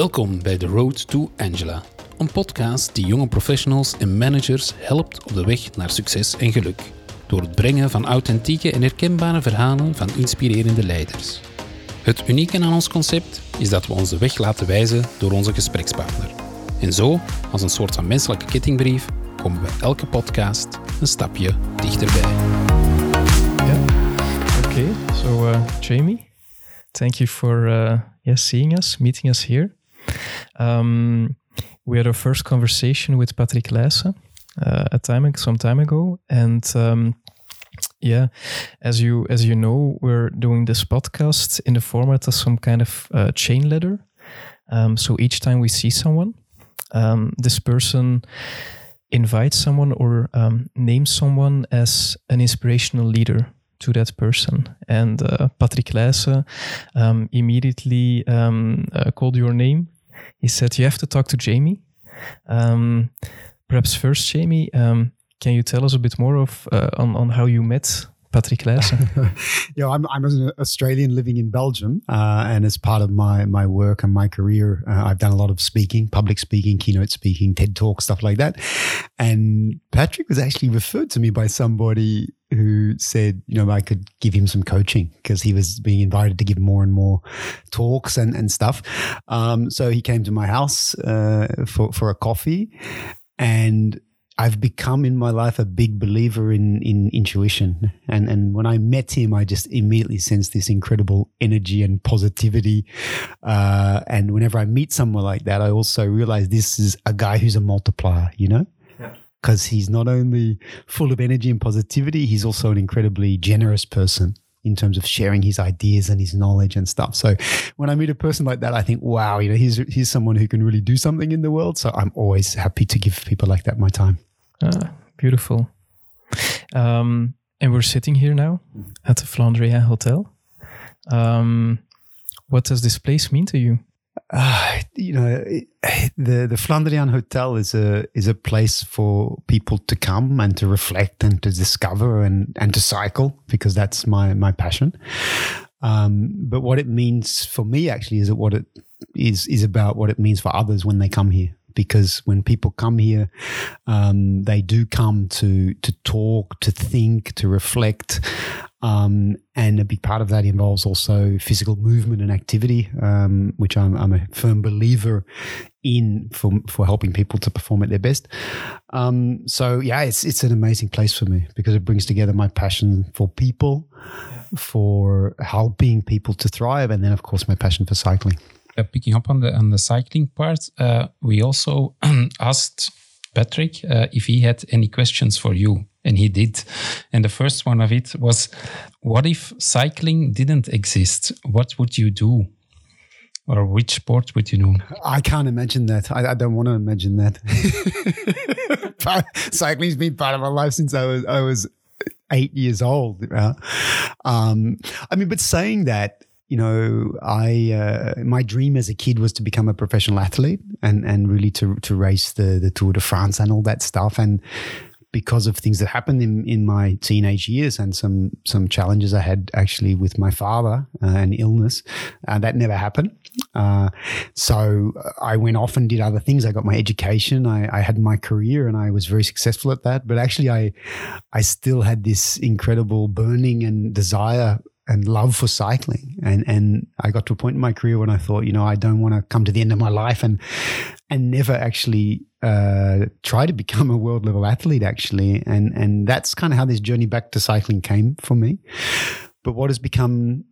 Welkom bij The Road to Angela, een podcast die jonge professionals en managers helpt op de weg naar succes en geluk. Door het brengen van authentieke en herkenbare verhalen van inspirerende leiders. Het unieke aan ons concept is dat we ons de weg laten wijzen door onze gesprekspartner. En zo, als een soort van menselijke kettingbrief, komen we elke podcast een stapje dichterbij. Yeah. Okay. So, uh, Jamie, thank you for uh, seeing us, meeting us here. Um, we had our first conversation with Patrick Leijsen uh, a time some time ago, and um, yeah, as you as you know, we're doing this podcast in the format of some kind of uh, chain letter. Um, so each time we see someone, um, this person invites someone or um, names someone as an inspirational leader to that person. And uh, Patrick Leijsen um, immediately um, uh, called your name. He said, You have to talk to Jamie. Um, perhaps first, Jamie, um, can you tell us a bit more of uh, on, on how you met Patrick Leijsen? yeah, I'm, I'm an Australian living in Belgium, uh, and as part of my my work and my career, uh, I've done a lot of speaking, public speaking, keynote speaking, TED Talk, stuff like that. And Patrick was actually referred to me by somebody who said, you know, I could give him some coaching because he was being invited to give more and more talks and, and stuff. Um, so he came to my house uh, for, for a coffee and I've become in my life a big believer in in intuition, and and when I met him, I just immediately sensed this incredible energy and positivity. Uh, and whenever I meet someone like that, I also realize this is a guy who's a multiplier. You know, because he's not only full of energy and positivity, he's also an incredibly generous person in terms of sharing his ideas and his knowledge and stuff. So when I meet a person like that, I think, wow, you know, he's he's someone who can really do something in the world. So I'm always happy to give people like that my time. Ah, beautiful. Um, and we're sitting here now at the Flandrien Hotel. Um, what does this place mean to you? Uh, you know, the the Flandrien Hotel is a is a place for people to come and to reflect and to discover and and to cycle because that's my my passion. Um, but what it means for me actually is what it is is about what it means for others when they come here because when people come here, um, they do come to to talk, to think, to reflect. Um, and a big part of that involves also physical movement and activity, um, which I'm, I'm, a firm believer in for, for helping people to perform at their best. Um, so yeah, it's it's an amazing place for me because it brings together my passion for people, for helping people to thrive, and then of course my passion for cycling. Uh, picking up on the on the cycling part, uh, we also asked Patrick uh, if he had any questions for you, and he did. And the first one of it was, "What if cycling didn't exist? What would you do?" Or which sport would you do? I can't imagine that. I, I don't want to imagine that. Cycling's been part of my life since I was I was eight years old. Um, I mean, but saying that, you know, I uh, my dream as a kid was to become a professional athlete and and really to to race the the Tour de France and all that stuff. And because of things that happened in, in my teenage years and some some challenges I had actually with my father uh, and illness, uh, that never happened. Uh, so I went off and did other things. I got my education. I, I, had my career, and I was very successful at that. But actually, I I still had this incredible burning and desire and love for cycling. And and I got to a point in my career when I thought, you know, I don't want to come to the end of my life and and never actually uh, try to become a world level athlete. Actually, and and that's kind of how this journey back to cycling came for me. But what has become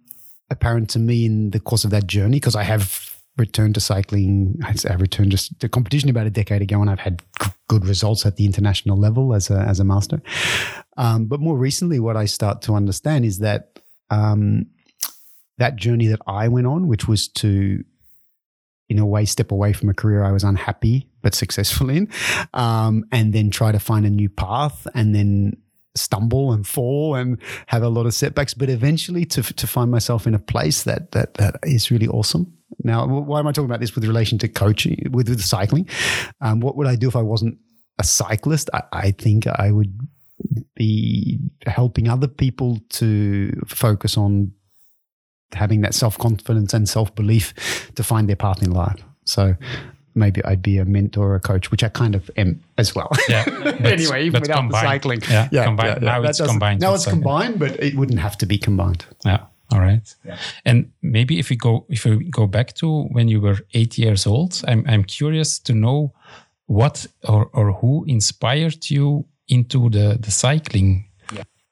apparent to me in the course of that journey, because I have returned to cycling. I returned just to competition about a decade ago, and I've had good results at the international level as a as a master. Um, but more recently, what I start to understand is that um, that journey that I went on, which was to, in a way, step away from a career I was unhappy but successful in, um, and then try to find a new path, and then stumble and fall and have a lot of setbacks, but eventually to to find myself in a place that that that is really awesome. Now, why am I talking about this with relation to coaching with, with cycling? Um, what would I do if I wasn't a cyclist? I, I think I would be helping other people to focus on having that self confidence and self belief to find their path in life. So maybe I'd be a mentor or a coach, which I kind of am as well. Yeah. anyway, even without combined. the cycling. Yeah, combined. Now That it's combined Now it's cycling. combined, but it wouldn't have to be combined. Yeah. All right. Yeah. And maybe if we go if we go back to when you were eight years old, I'm I'm curious to know what or or who inspired you into the the cycling.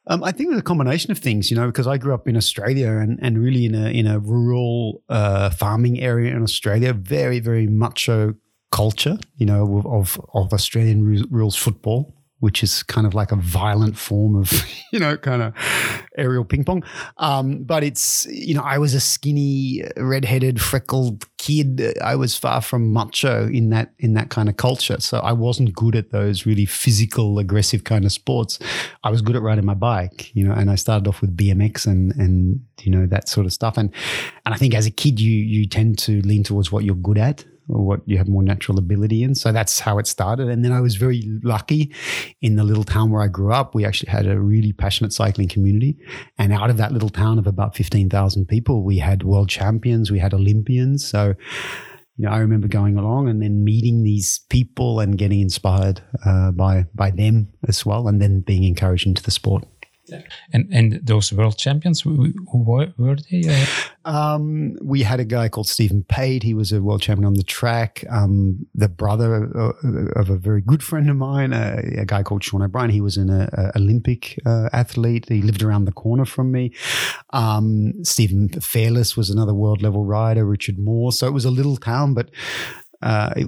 Um, I think it was a combination of things, you know, because I grew up in Australia and, and really in a in a rural uh, farming area in Australia, very very macho culture, you know, of, of Australian rules football, which is kind of like a violent form of, you know, kind of aerial ping pong. Um, but it's you know, I was a skinny, redheaded, freckled kid. I was far from macho in that in that kind of culture, so I wasn't good at those really physical, aggressive kind of sports. I was good at riding my bike, you know, and I started off with BMX and and you know that sort of stuff. And and I think as a kid, you you tend to lean towards what you're good at or what you have more natural ability in. So that's how it started. And then I was very lucky in the little town where I grew up. We actually had a really passionate cycling community. And out of that little town of about 15,000 people, we had world champions, we had Olympians. So, you know, I remember going along and then meeting these people and getting inspired uh, by by them as well, and then being encouraged into the sport. And and those world champions, who, who were, they? Uh, Um, we had a guy called Stephen Pate. He was a world champion on the track. Um, the brother uh, of a very good friend of mine, uh, a guy called Sean O'Brien. He was an uh, uh, Olympic uh, athlete. He lived around the corner from me. Um, Stephen Fairless was another world level rider. Richard Moore. So it was a little town, but uh, it,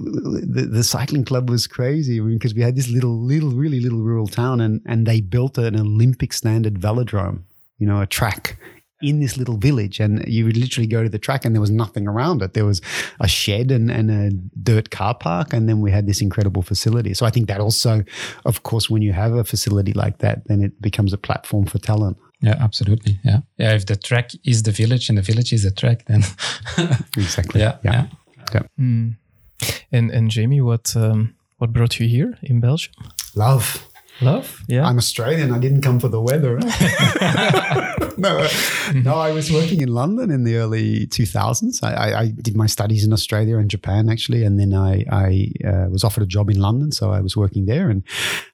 the, the cycling club was crazy because we had this little, little, really little rural town, and and they built an Olympic standard velodrome, you know, a track in this little village, and you would literally go to the track, and there was nothing around it. There was a shed and, and a dirt car park, and then we had this incredible facility. So I think that also, of course, when you have a facility like that, then it becomes a platform for talent. yeah, absolutely. Yeah, yeah. If the track is the village and the village is the track, then Exactly. yeah, yeah. Hmm. And and Jamie, what um, what brought you here in Belgium? Love. Love, yeah. I'm Australian. I didn't come for the weather. no, uh, no. I was working in London in the early 2000s. I, I, I did my studies in Australia and Japan actually, and then I, I uh, was offered a job in London, so I was working there. And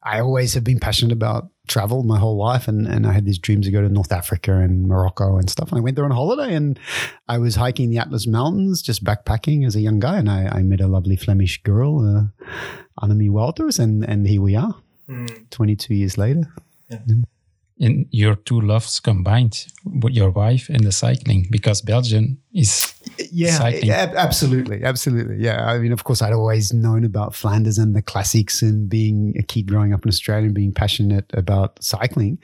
I always have been passionate about travel my whole life, and, and I had these dreams to go to North Africa and Morocco and stuff. And I went there on holiday, and I was hiking the Atlas Mountains, just backpacking as a young guy, and I, I met a lovely Flemish girl, uh, Annemie Walters, and and here we are. 22 years later. And your two loves combined, with your wife and the cycling, because Belgium is Yeah, Cycling. ab- absolutely. Absolutely. Yeah. I mean, of course, I'd always known about Flanders and the classics and being a kid growing up in Australia and being passionate about cycling.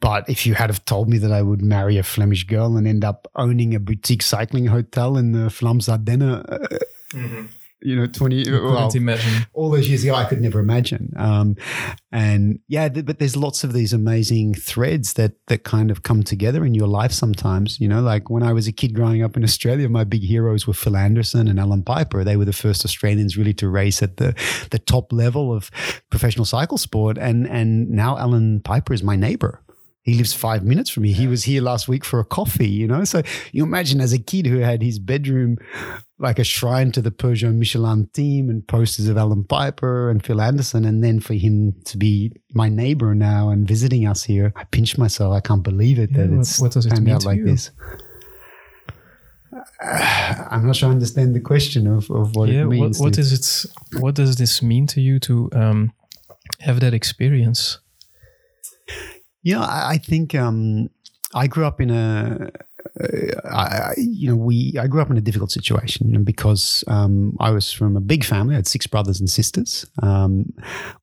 But if you had have told me that I would marry a Flemish girl and end up owning a boutique cycling hotel in the Vlaams Ardennen, uh, you know, 20, well, all those years ago, I could never imagine. Um, and yeah, th- but there's lots of these amazing threads that that kind of come together in your life sometimes. You know, like when I was a kid growing up in Australia, my big heroes were Phil Anderson and Allan Peiper. They were the first Australians really to race at the the top level of professional cycle sport. And and now Allan Peiper is my neighbor. He lives five minutes from me. He was here last week for a coffee, you know? So you imagine as a kid who had his bedroom like a shrine to the Peugeot Michelin team and posters of Allan Peiper and Phil Anderson. And then for him to be my neighbor now and visiting us here, I pinch myself. I can't believe it Yeah, that what- it's what does it turned out like you? this. Uh, I'm not sure I understand the question of, of what yeah, it means. what to- is it? What does this mean to you to um, have that experience? You know, I, I think um, I grew up in a, I, you know, we I grew up in a difficult situation, you know, because um, I was from a big family. I had six brothers and sisters. Um,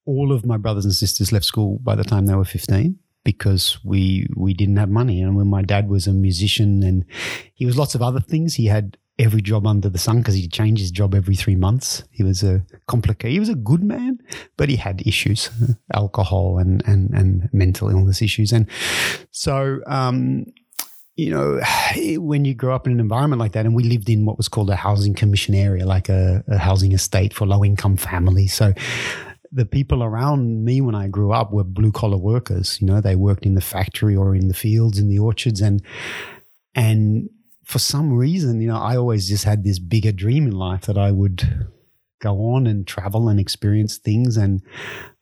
all of my brothers and sisters left school by the time they were fifteen because we we didn't have money. And when my dad was a musician and he was lots of other things, he had every job under the sun because he changed his job every three months. He was a complicated. He was a good man, but he had issues, alcohol and and and mental illness issues, and so. Um, you know, when you grow up in an environment like that, and we lived in what was called a housing commission area, like a, a housing estate for low income families. So the people around me when I grew up were blue collar workers. You know, they worked in the factory or in the fields, in the orchards, and and for some reason, you know, I always just had this bigger dream in life that I would go on and travel and experience things. And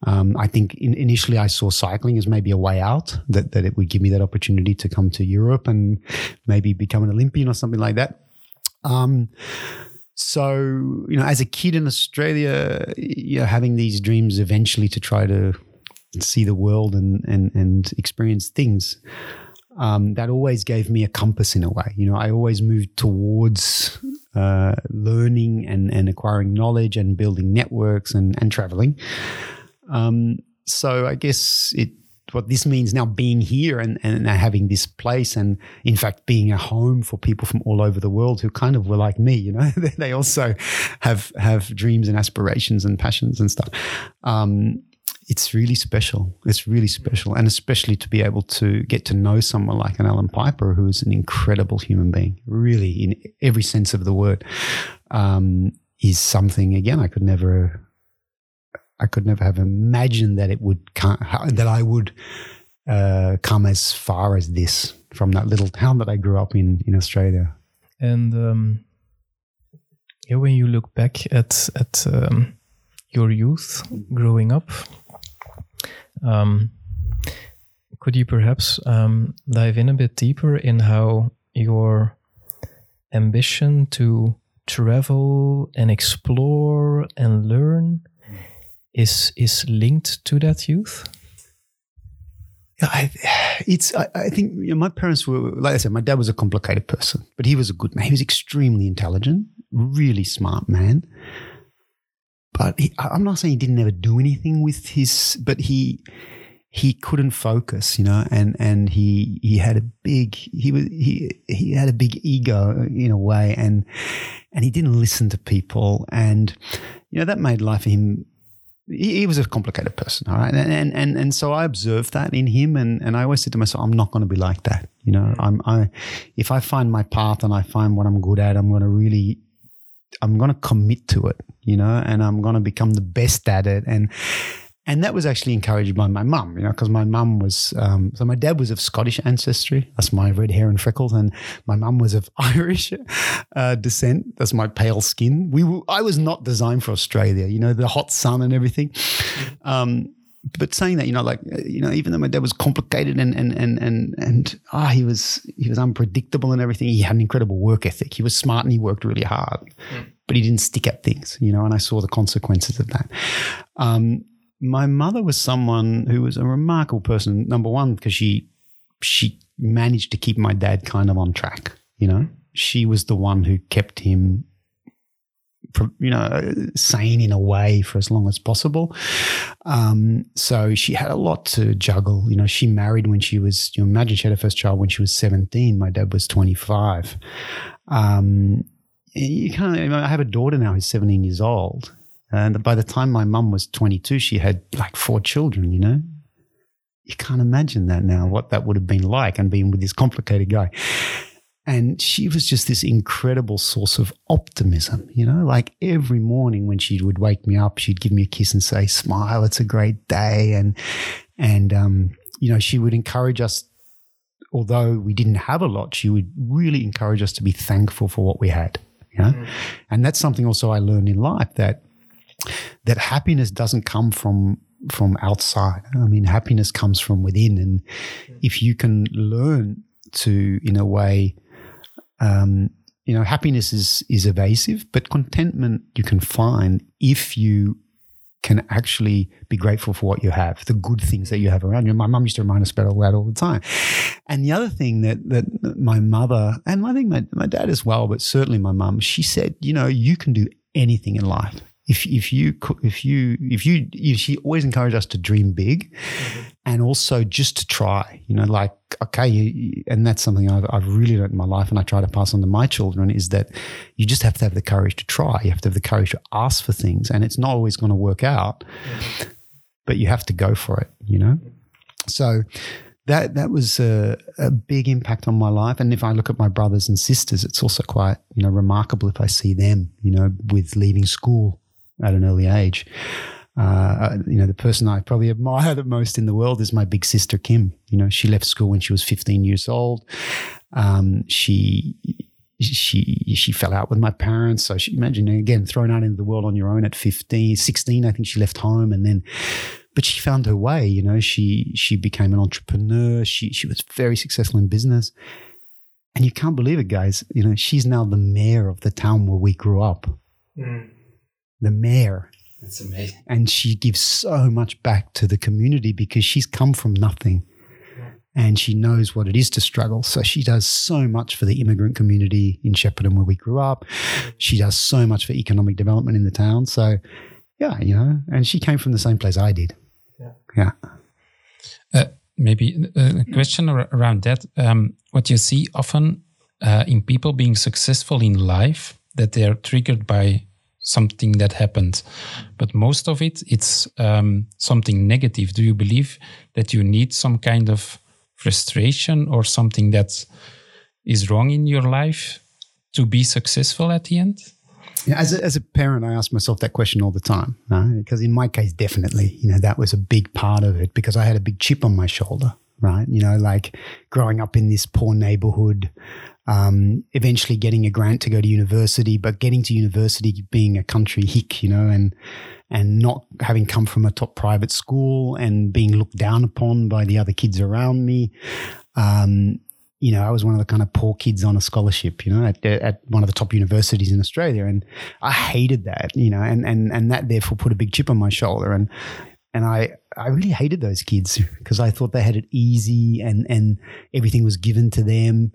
um, I think in, initially I saw cycling as maybe a way out, that, that it would give me that opportunity to come to Europe and maybe become an Olympian or something like that. Um, so, you know, as a kid in Australia, you know, having these dreams eventually to try to see the world and, and, and experience things. Um, that always gave me a compass in a way. You know, I always moved towards uh, learning and, and acquiring knowledge and building networks and, and traveling. Um, so I guess it what this means now being here and, and having this place and in fact being a home for people from all over the world who kind of were like me you know they also have have dreams and aspirations and passions and stuff um, it's really special. It's really special. And especially to be able to get to know someone like an Allan Peiper, who is an incredible human being, really, in every sense of the word, um, is something, again, I could never. I could never have imagined that it would come, that I would uh, come as far as this from that little town that I grew up in in Australia. And um, yeah, when you look back at at um, your youth growing up, um, could you perhaps um, dive in a bit deeper in how your ambition to travel and explore and learn is is linked to that youth? I, it's. I, I think you know, my parents were like I said. My dad was a complicated person, but he was a good man. He was extremely intelligent, really smart man but he, I'm not saying he didn't ever do anything with his, but he he couldn't focus, you know, and and he he had a big he was he he had a big ego in a way, and and he didn't listen to people, and you know that made life for him. He, was a complicated person, all right, and, and and and so I observed that in him, and and I always said to myself, I'm not going to be like that, you know. I'm I if I find my path and I find what I'm good at, I'm going to really I'm going to commit to it, you know, and I'm going to become the best at it. And, and that was actually encouraged by my mum, you know, because my mum was, um, so my dad was of Scottish ancestry. That's my red hair and freckles. And my mum was of Irish uh, descent. That's my pale skin. We were, I was not designed for Australia, you know, the hot sun and everything. Um, but saying that, you know, like you know, even though my dad was complicated and and and and and ah, he was he was unpredictable and everything. He had an incredible work ethic. He was smart and he worked really hard, mm. but he didn't stick at things, you know. And I saw the consequences of that. Um, my mother was someone who was a remarkable person. Number one, because she she managed to keep my dad kind of on track. You know, she was the one who kept him you know, sane in a way for as long as possible. Um, so she had a lot to juggle. You know, she married when she was, you imagine she had her first child when she was 17. My dad was 25. Um, you kind of, I have a daughter now who's 17 years old. And by the time my mum was 22, she had like four children, you know? You can't imagine that now, what that would have been like and being with this complicated guy. And she was just this incredible source of optimism, you know, like every morning when she would wake me up, she'd give me a kiss and say, smile, it's a great day. And, and, um, you know, she would encourage us, although we didn't have a lot, she would really encourage us to be thankful for what we had, you know? Mm. And that's something also I learned in life that, that happiness doesn't come from from outside. I mean, happiness comes from within. And if you can learn to, in a way, um, you know, happiness is is evasive, but contentment you can find if you can actually be grateful for what you have, the good things that you have around you. My mum used to remind us about all that all the time. And the other thing that that my mother and I think my, my dad as well, but certainly my mum, she said, you know, you can do anything in life if if you if you if you, you she always encouraged us to dream big, mm-hmm. And also just to try. You know, like okay, you, and that's something I've, I've really learned in my life, and I try to pass on to my children is that you just have to have the courage to try. You have to have the courage to ask for things, and it's not always going to work out, mm-hmm. but you have to go for it. You know, so that that was a, a, big impact on my life. And if I look at my brothers and sisters, it's also quite you know remarkable if I see them, you know, with leaving school at an early age. Uh, you know, the person I probably admire the most in the world is my big sister Kim. You know, she left school when she was 15 years old. Um, she she she fell out with my parents. So she imagine again thrown out into the world on your own at 15, 16, I think she left home and then but she found her way, you know, she she became an entrepreneur. She she was very successful in business. And you can't believe it, guys. You know, she's now the mayor of the town where we grew up. Mm. The mayor. That's amazing. And she gives so much back to the community because she's come from nothing and she knows what it is to struggle. So she does so much for the immigrant community in Shepparton where we grew up. She does so much for economic development in the town. So, yeah, you know, and she came from the same place I did. Yeah. yeah. Uh, maybe a question around that. Um, what you see often uh, in people being successful in life, that they are triggered by something that happened but most of it it's um, something negative do you believe that you need some kind of frustration or something that is wrong in your life to be successful at the end? Yeah, as a, as a parent, I ask myself that question all the time. Because in my case, definitely, you know, that was a big part of it because I had a big chip on my shoulder, right? You know, like growing up in this poor neighborhood, um, eventually getting a grant to go to university, but getting to university being a country hick, you know, and and not having come from a top private school and being looked down upon by the other kids around me. Um, you know, I was one of the kind of poor kids on a scholarship, you know, at, at one of the top universities in Australia. And I hated that, you know, and, and, and that therefore put a big chip on my shoulder. And, and I, I really hated those kids because I thought they had it easy and, and everything was given to them.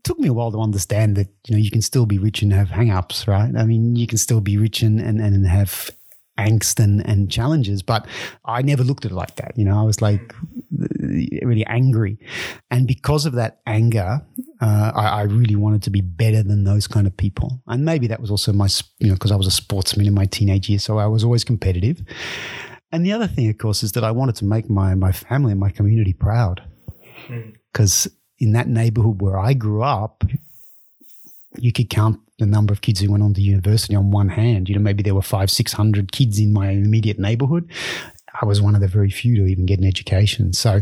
It took me a while to understand that, you know, you can still be rich and have hang-ups, right? I mean, you can still be rich and, and, and have angst and, and challenges. But I never looked at it like that. You know, I was like really angry. And because of that anger, uh, I, I, really wanted to be better than those kind of people. And maybe that was also my, you know, because I was a sportsman in my teenage years. So I was always competitive. And the other thing, of course, is that I wanted to make my, my family and my community proud. Because mm. In that neighborhood where I grew up, you could count the number of kids who went on to university on one hand. You know, maybe there were five, six hundred kids in my immediate neighborhood. I was one of the very few to even get an education. So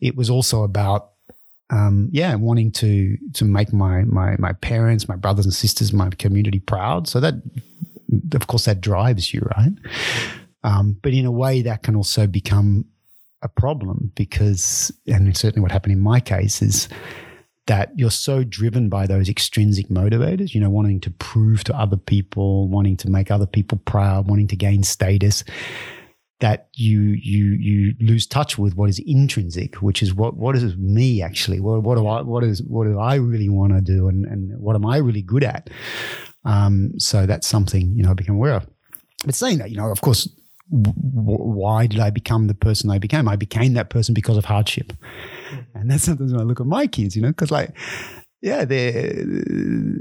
it was also about um, yeah, wanting to to make my my my parents, my brothers and sisters, my community proud. So that, of course, that drives you, right? Um, but in a way, that can also become a problem because, and certainly what happened in my case is that you're so driven by those extrinsic motivators, you know, wanting to prove to other people, wanting to make other people proud, wanting to gain status, that you you you lose touch with what is intrinsic, which is what what is me actually? What what do I what is what do I really want to do, and and what am I really good at? Um, so that's something you know I become aware of. But saying that, you know, of course, why did I become the person I became? I became that person because of hardship. Mm-hmm. And that's sometimes when I look at my kids, you know, because like, yeah, they're,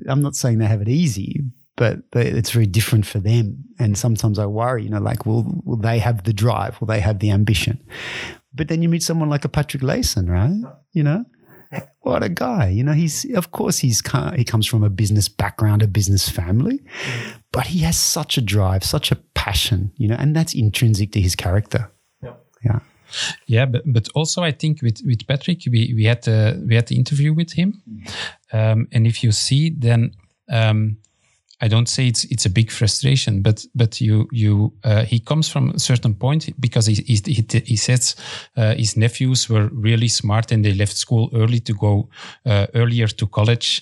I'm not saying they have it easy, but it's very different for them. And sometimes I worry, you know, like, will, will they have the drive? Will they have the ambition? But then you meet someone like a Patrick Leijsen, right? You know, what a guy! You know, he's of course he's he comes from a business background, a business family, mm-hmm. but he has such a drive, such a passion, you know, and that's intrinsic to his character. Yeah. Yeah. Yeah, but, but also I think with, with Patrick, we, we had the we had the interview with him, um, and if you see, then um, I don't say it's it's a big frustration, but but you you uh, he comes from a certain point because he he, he, he says uh, his nephews were really smart and they left school early to go uh, earlier to college,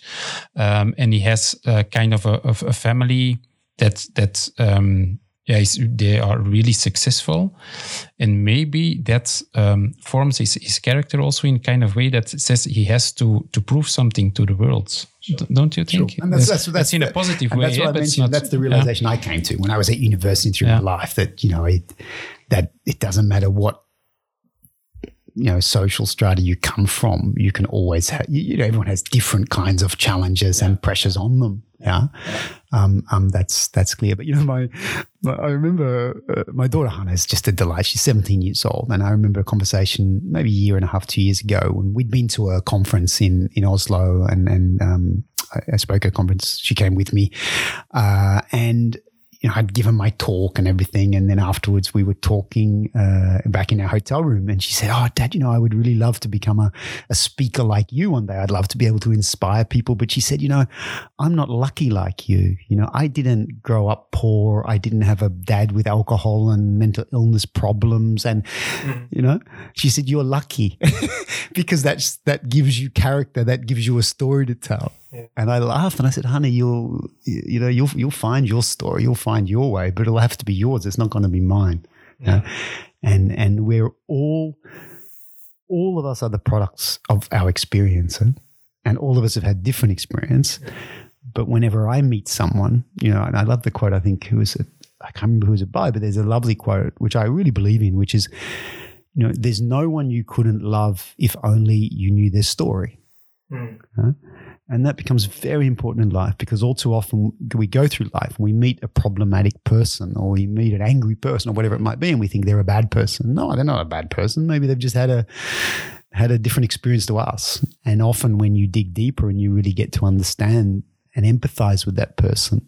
um, and he has kind of a, of a family that that um, yeah, they are really successful, and maybe that um, forms his, his character also in kind of way that says he has to to prove something to the world. Sure. Don't you think? Sure. And that's, that's, that's, that's, in a positive way. That's what yeah, I mentioned. Not, that's the realization yeah. I came to when I was at university through yeah. my life. That you know, it, that it doesn't matter what you know social strata you come from. You can always have. You know, everyone has different kinds of challenges and pressures on them. Yeah, um, um, that's that's clear. But you know, my, my I remember uh, my daughter Hannah is just a delight. She's 17 years old, and I remember a conversation maybe a year and a half, two years ago, when we'd been to a conference in in Oslo, and and um, I, I, spoke at a conference. She came with me, uh, and you know, I'd given my talk and everything. And then afterwards we were talking uh, back in our hotel room and she said, Oh, dad, you know, I would really love to become a, a speaker like you one day. I'd love to be able to inspire people. But she said, you know, I'm not lucky like you. You know, I didn't grow up poor. I didn't have a dad with alcohol and mental illness problems. And, mm. you know, she said, you're lucky because that's, that gives you character. That gives you a story to tell. Yeah. And I laughed and I said, honey, you'll, you know, you'll, you'll find your story. You'll find your way, but it'll have to be yours. It's not going to be mine. Yeah. And, and we're all, all of us are the products of our experience. And all of us have had different experience. But whenever I meet someone, you know, and I love the quote, I think who was it? I can't remember who was it by, but there's a lovely quote, which I really believe in, which is, you know, there's no one you couldn't love if only you knew their story. Mm. Huh? And that becomes very important in life because all too often we go through life and we meet a problematic person or we meet an angry person or whatever it might be and we think they're a bad person. No, they're not a bad person. Maybe they've just had a had a different experience to us. And often when you dig deeper and you really get to understand and empathize with that person,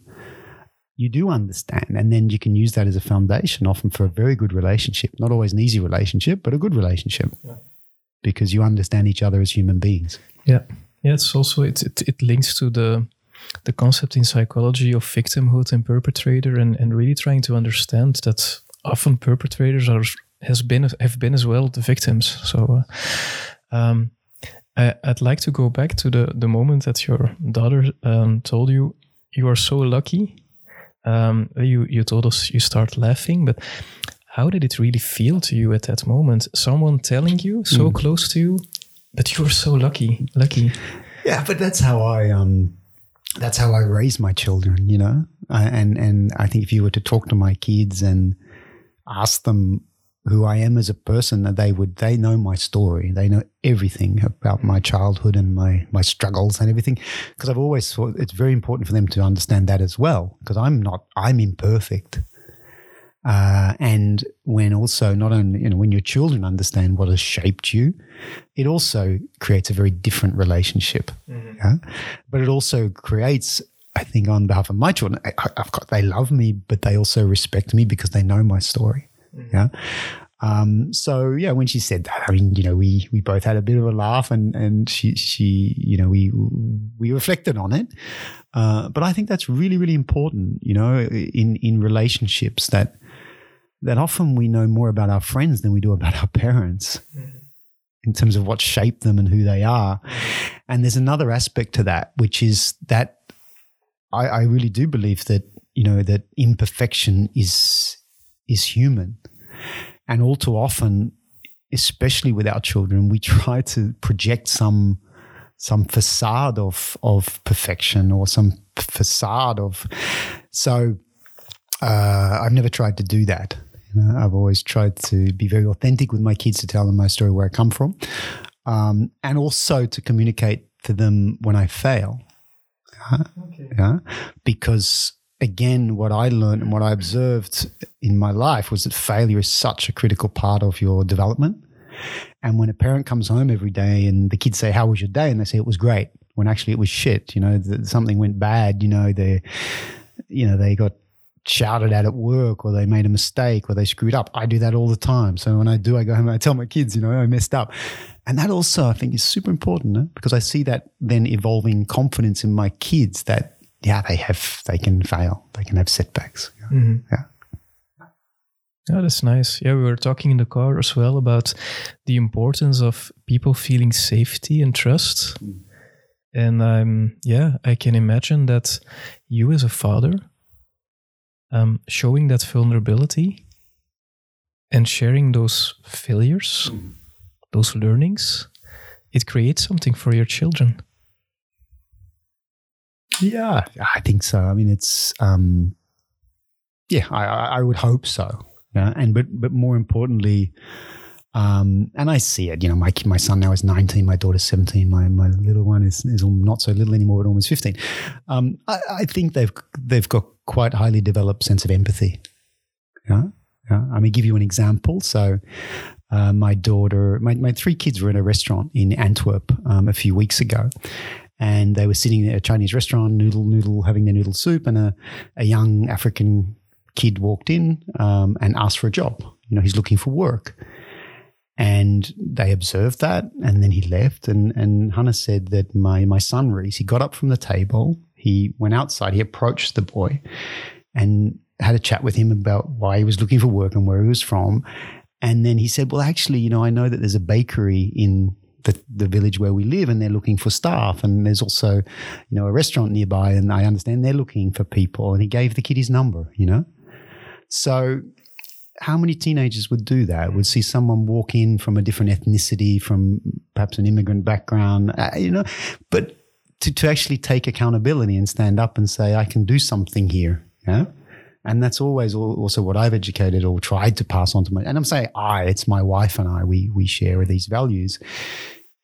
you do understand. And then you can use that as a foundation, often for a very good relationship. Not always an easy relationship, but a good relationship. Yeah. Because you understand each other as human beings. Yeah. Yeah, it's also it, it, it links to the the concept in psychology of victimhood and perpetrator and, and really trying to understand that often perpetrators are has been have been as well the victims. So uh, um, I, would like to go back to the the moment that your daughter um, told you you are so lucky. Um, you you told us you start laughing, but how did it really feel to you at that moment? Someone telling you so mm. close to you but you were so lucky, lucky. Yeah, but that's how I um, that's how I raise my children. You know, and and I think if you were to talk to my kids and ask them who I am as a person, they would they know my story. They know everything about my childhood and my my struggles and everything. Because I've always thought it's very important for them to understand that as well. Because I'm not I'm imperfect. Uh, and when also not only you know when your children understand what has shaped you, it also creates a very different relationship. Mm-hmm. Yeah? But it also creates, I think, on behalf of my children, I, have got they love me, but they also respect me because they know my story. Mm-hmm. Yeah. Um, so yeah, when she said that, I mean, you know, we we both had a bit of a laugh, and and she she you know we we reflected on it. Uh, but I think that's really really important, you know, in in relationships that that often we know more about our friends than we do about our parents mm-hmm. in terms of what shaped them and who they are. And there's another aspect to that, which is that I, I really do believe that, you know, that imperfection is is human. And all too often, especially with our children, we try to project some some facade of of perfection or some facade of so uh, I've never tried to do that. You know, I've always tried to be very authentic with my kids to tell them my story, where I come from, um, and also to communicate to them when I fail. Uh, okay. Yeah, because again, what I learned and what I observed in my life was that failure is such a critical part of your development. And when a parent comes home every day and the kids say, "How was your day?" and they say it was great, when actually it was shit. You know, something went bad. You know, they, you know, they got shouted at at work or they made a mistake or they screwed up. I do that all the time. So when I do, I go home and I tell my kids, you know, I messed up. And that also, I think, is super important no? because I see that then evolving confidence in my kids that, yeah, they have, they can fail, they can have setbacks. Mm-hmm. Yeah. Yeah, that's nice. Yeah, we were talking in the car as well about the importance of people feeling safety and trust. Mm. And um, yeah, I can imagine that you as a father um, showing that vulnerability and sharing those failures, mm. those learnings, it creates something for your children. Yeah, I think so. I mean, it's um, yeah, I, I would hope so. Yeah, and but but more importantly, um, and I see it. You know, my my son now is nineteen, my daughter's seventeen, my my little one is is not so little anymore, but almost fifteen. Um, I, I think they've they've got quite highly developed sense of empathy. Yeah, yeah. I mean, give you an example. So, uh, my daughter, my, my three kids were in a restaurant in Antwerp um, a few weeks ago, and they were sitting at a Chinese restaurant, noodle noodle, having their noodle soup, and a, a young African kid walked in um, and asked for a job. You know, he's looking for work. And they observed that, and then he left. And, and Hannah said that my, my son, Reese, he got up from the table, he went outside, he approached the boy and had a chat with him about why he was looking for work and where he was from. And then he said, Well, actually, you know, I know that there's a bakery in the, the village where we live and they're looking for staff. And there's also, you know, a restaurant nearby and I understand they're looking for people. And he gave the kid his number, you know? So how many teenagers would do that? Would see someone walk in from a different ethnicity, from perhaps an immigrant background, uh, you know, but to, to actually take accountability and stand up and say, I can do something here. Yeah. And that's always also what I've educated or tried to pass on to my, and I'm saying I, it's my wife and I, we, we share these values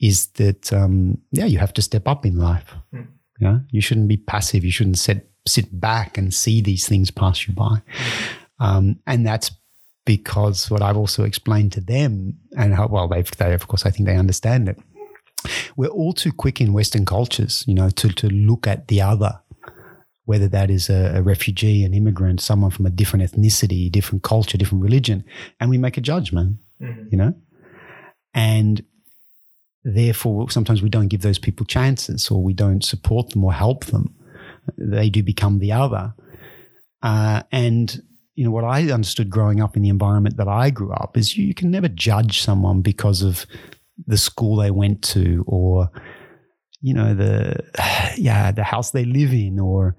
is that, um, yeah, you have to step up in life. Mm. Yeah. You shouldn't be passive. You shouldn't sit, sit back and see these things pass you by. Mm. Um, and that's because what I've also explained to them and how, well, they've, they, of course, I think they understand it. We're all too quick in Western cultures, you know, to, to look at the other whether that is a, a, refugee, an immigrant, someone from a different ethnicity, different culture, different religion, and we make a judgment, mm-hmm. you know? And therefore, sometimes we don't give those people chances or we don't support them or help them. They do become the other. Uh, and, you know, what I understood growing up in the environment that I grew up is you, you can never judge someone because of the school they went to or you know the yeah the house they live in or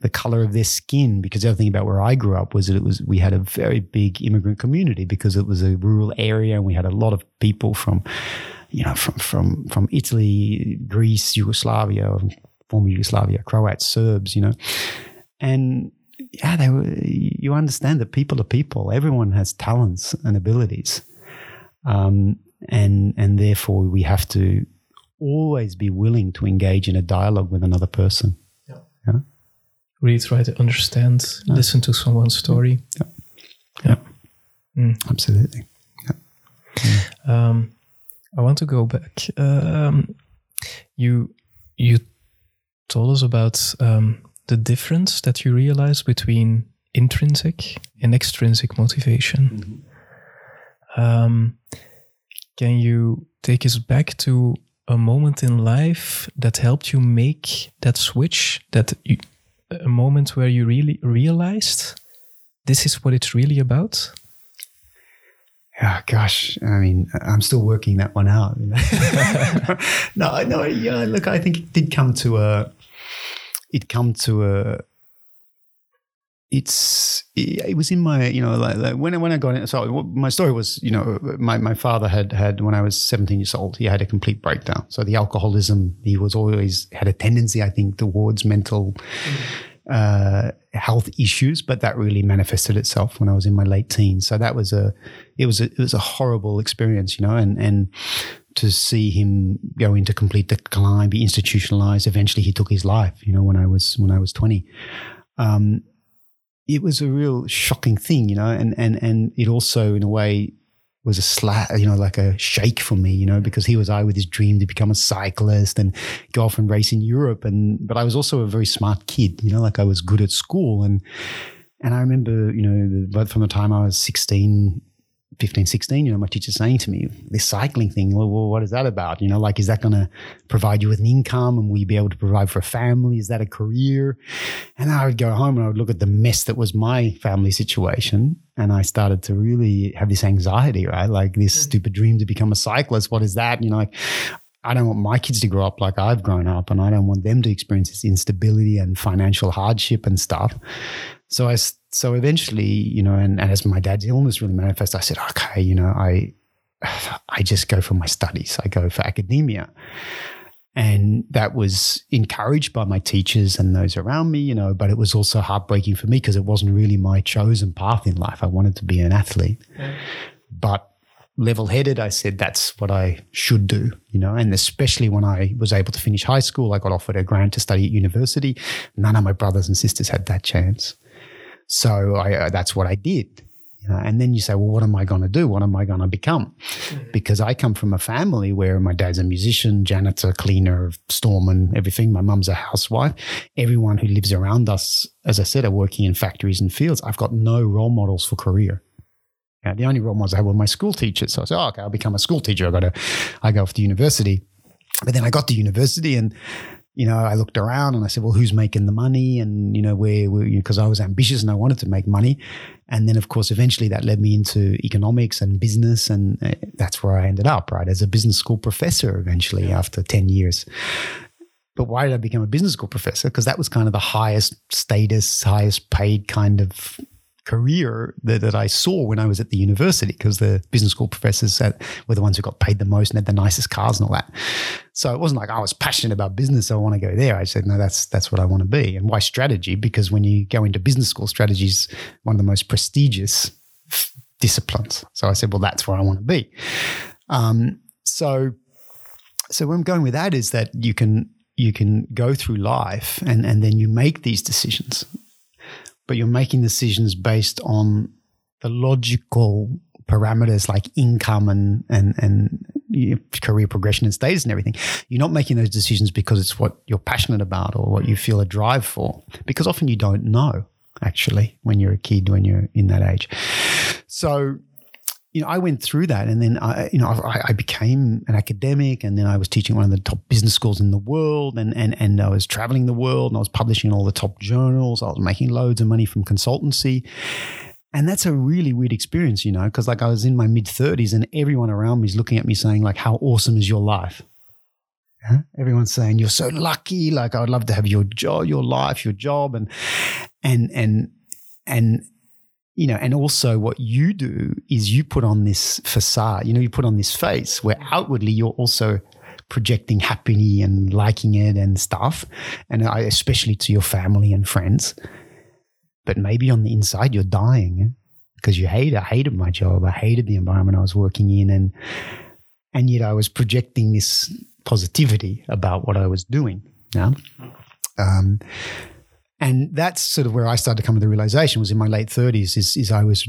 the color of their skin because the other thing about where I grew up was that it was we had a very big immigrant community because it was a rural area and we had a lot of people from you know from from from Italy, Greece, Yugoslavia, former Yugoslavia, Croats, Serbs, you know. And yeah, they were you understand that people are people. Everyone has talents and abilities. Um, and and therefore we have to always be willing to engage in a dialogue with another person. Yeah. yeah? Really try to understand, yeah. listen to someone's story. Yeah. Yeah. Mm. Absolutely. Yeah. Um, I want to go back. Um, you you told us about um, the difference that you realize between intrinsic and extrinsic motivation. Mm-hmm. Um, can you take us back to a moment in life that helped you make that switch that you, a moment where you really realized this is what it's really about yeah gosh i mean i'm still working that one out no no yeah look i think it did come to a it come to a it's it was in my you know like, like when I, when I got in so my story was you know my, my father had had when I was 17 years old he had a complete breakdown. So the alcoholism he was always had a tendency I think towards mental uh, health issues but that really manifested itself when I was in my late teens. So that was a it was a, it was a horrible experience you know and and to see him go into complete decline be institutionalized eventually he took his life you know when I was when I was 20 um, it was a real shocking thing, you know, and, and, and it also, in a way, was a slap, you know, like a shake for me, you know, because he was I with his dream to become a cyclist and go off and race in Europe. And, but I was also a very smart kid, you know, like I was good at school. And, and I remember, you know, but from the time I was 16, 15, 16, you know, my teacher saying to me, this cycling thing, well, well what is that about? You know, like, is that going to provide you with an income and will you be able to provide for a family? Is that a career? And I would go home and I would look at the mess that was my family situation. And I started to really have this anxiety, right? Like this mm. stupid dream to become a cyclist. What is that? You know, like, I don't want my kids to grow up like I've grown up, and I don't want them to experience this instability and financial hardship and stuff. So I, so eventually, you know, and, and as my dad's illness really manifested, I said, okay, you know, I, I just go for my studies. I go for academia. And that was encouraged by my teachers and those around me, you know, but it was also heartbreaking for me because it wasn't really my chosen path in life. I wanted to be an athlete. Yeah. But level headed, I said that's what I should do, you know, and especially when I was able to finish high school, I got offered a grant to study at university. None of my brothers and sisters had that chance. So I, uh, that's what I did. And then you say, well, what am I going to do? What am I going to become? Mm-hmm. Because I come from a family where my dad's a musician, janitor, cleaner, storeman, everything. My mum's a housewife. Everyone who lives around us, as I said, are working in factories and fields. I've got no role models for career. The only role models I had were my school teachers. So I said, oh, okay, I'll become a school teacher. I got to, I go off to university. But then I got to university and you know, I looked around and I said, well, who's making the money? And, you know, where, because I was ambitious and I wanted to make money. And then, of course, eventually that led me into economics and business. And uh, that's where I ended up, right? As a business school professor eventually yeah. after 10 years. But why did I become a business school professor? Because that was kind of the highest status, highest paid kind of career that, that I saw when I was at the university because the business school professors were the ones who got paid the most and had the nicest cars and all that. So it wasn't like I was passionate about business, so I want to go there. I said, no, that's that's what I want to be. And why strategy? Because when you go into business school, strategy is one of the most prestigious disciplines. So I said, well, that's where I want to be. Um, so, so where I'm going with that is that you can you can go through life and and then you make these decisions but you're making decisions based on the logical parameters like income and and and career progression and status and everything. You're not making those decisions because it's what you're passionate about or what you mm. feel a drive for. Because often you don't know actually when you're a kid when you're in that age. So you know, I went through that, and then I, you know, I, I, became an academic, and then I was teaching one of the top business schools in the world, and and and I was traveling the world, and I was publishing all the top journals. I was making loads of money from consultancy, and that's a really weird experience, you know, because like I was in my mid thirties, and everyone around me is looking at me saying like, "How awesome is your life?" Yeah? Everyone's saying you're so lucky. Like I would love to have your job, your life, your job, and and and and you know, and also what you do is you put on this facade, you know, you put on this face where outwardly you're also projecting happiness and liking it and stuff, and I, especially to your family and friends. But maybe on the inside you're dying because you hate. I hated my job. I hated the environment I was working in, and and yet I was projecting this positivity about what I was doing. Yeah. Um, and that's sort of where I started to come to the realization was in my late thirties is, is I was,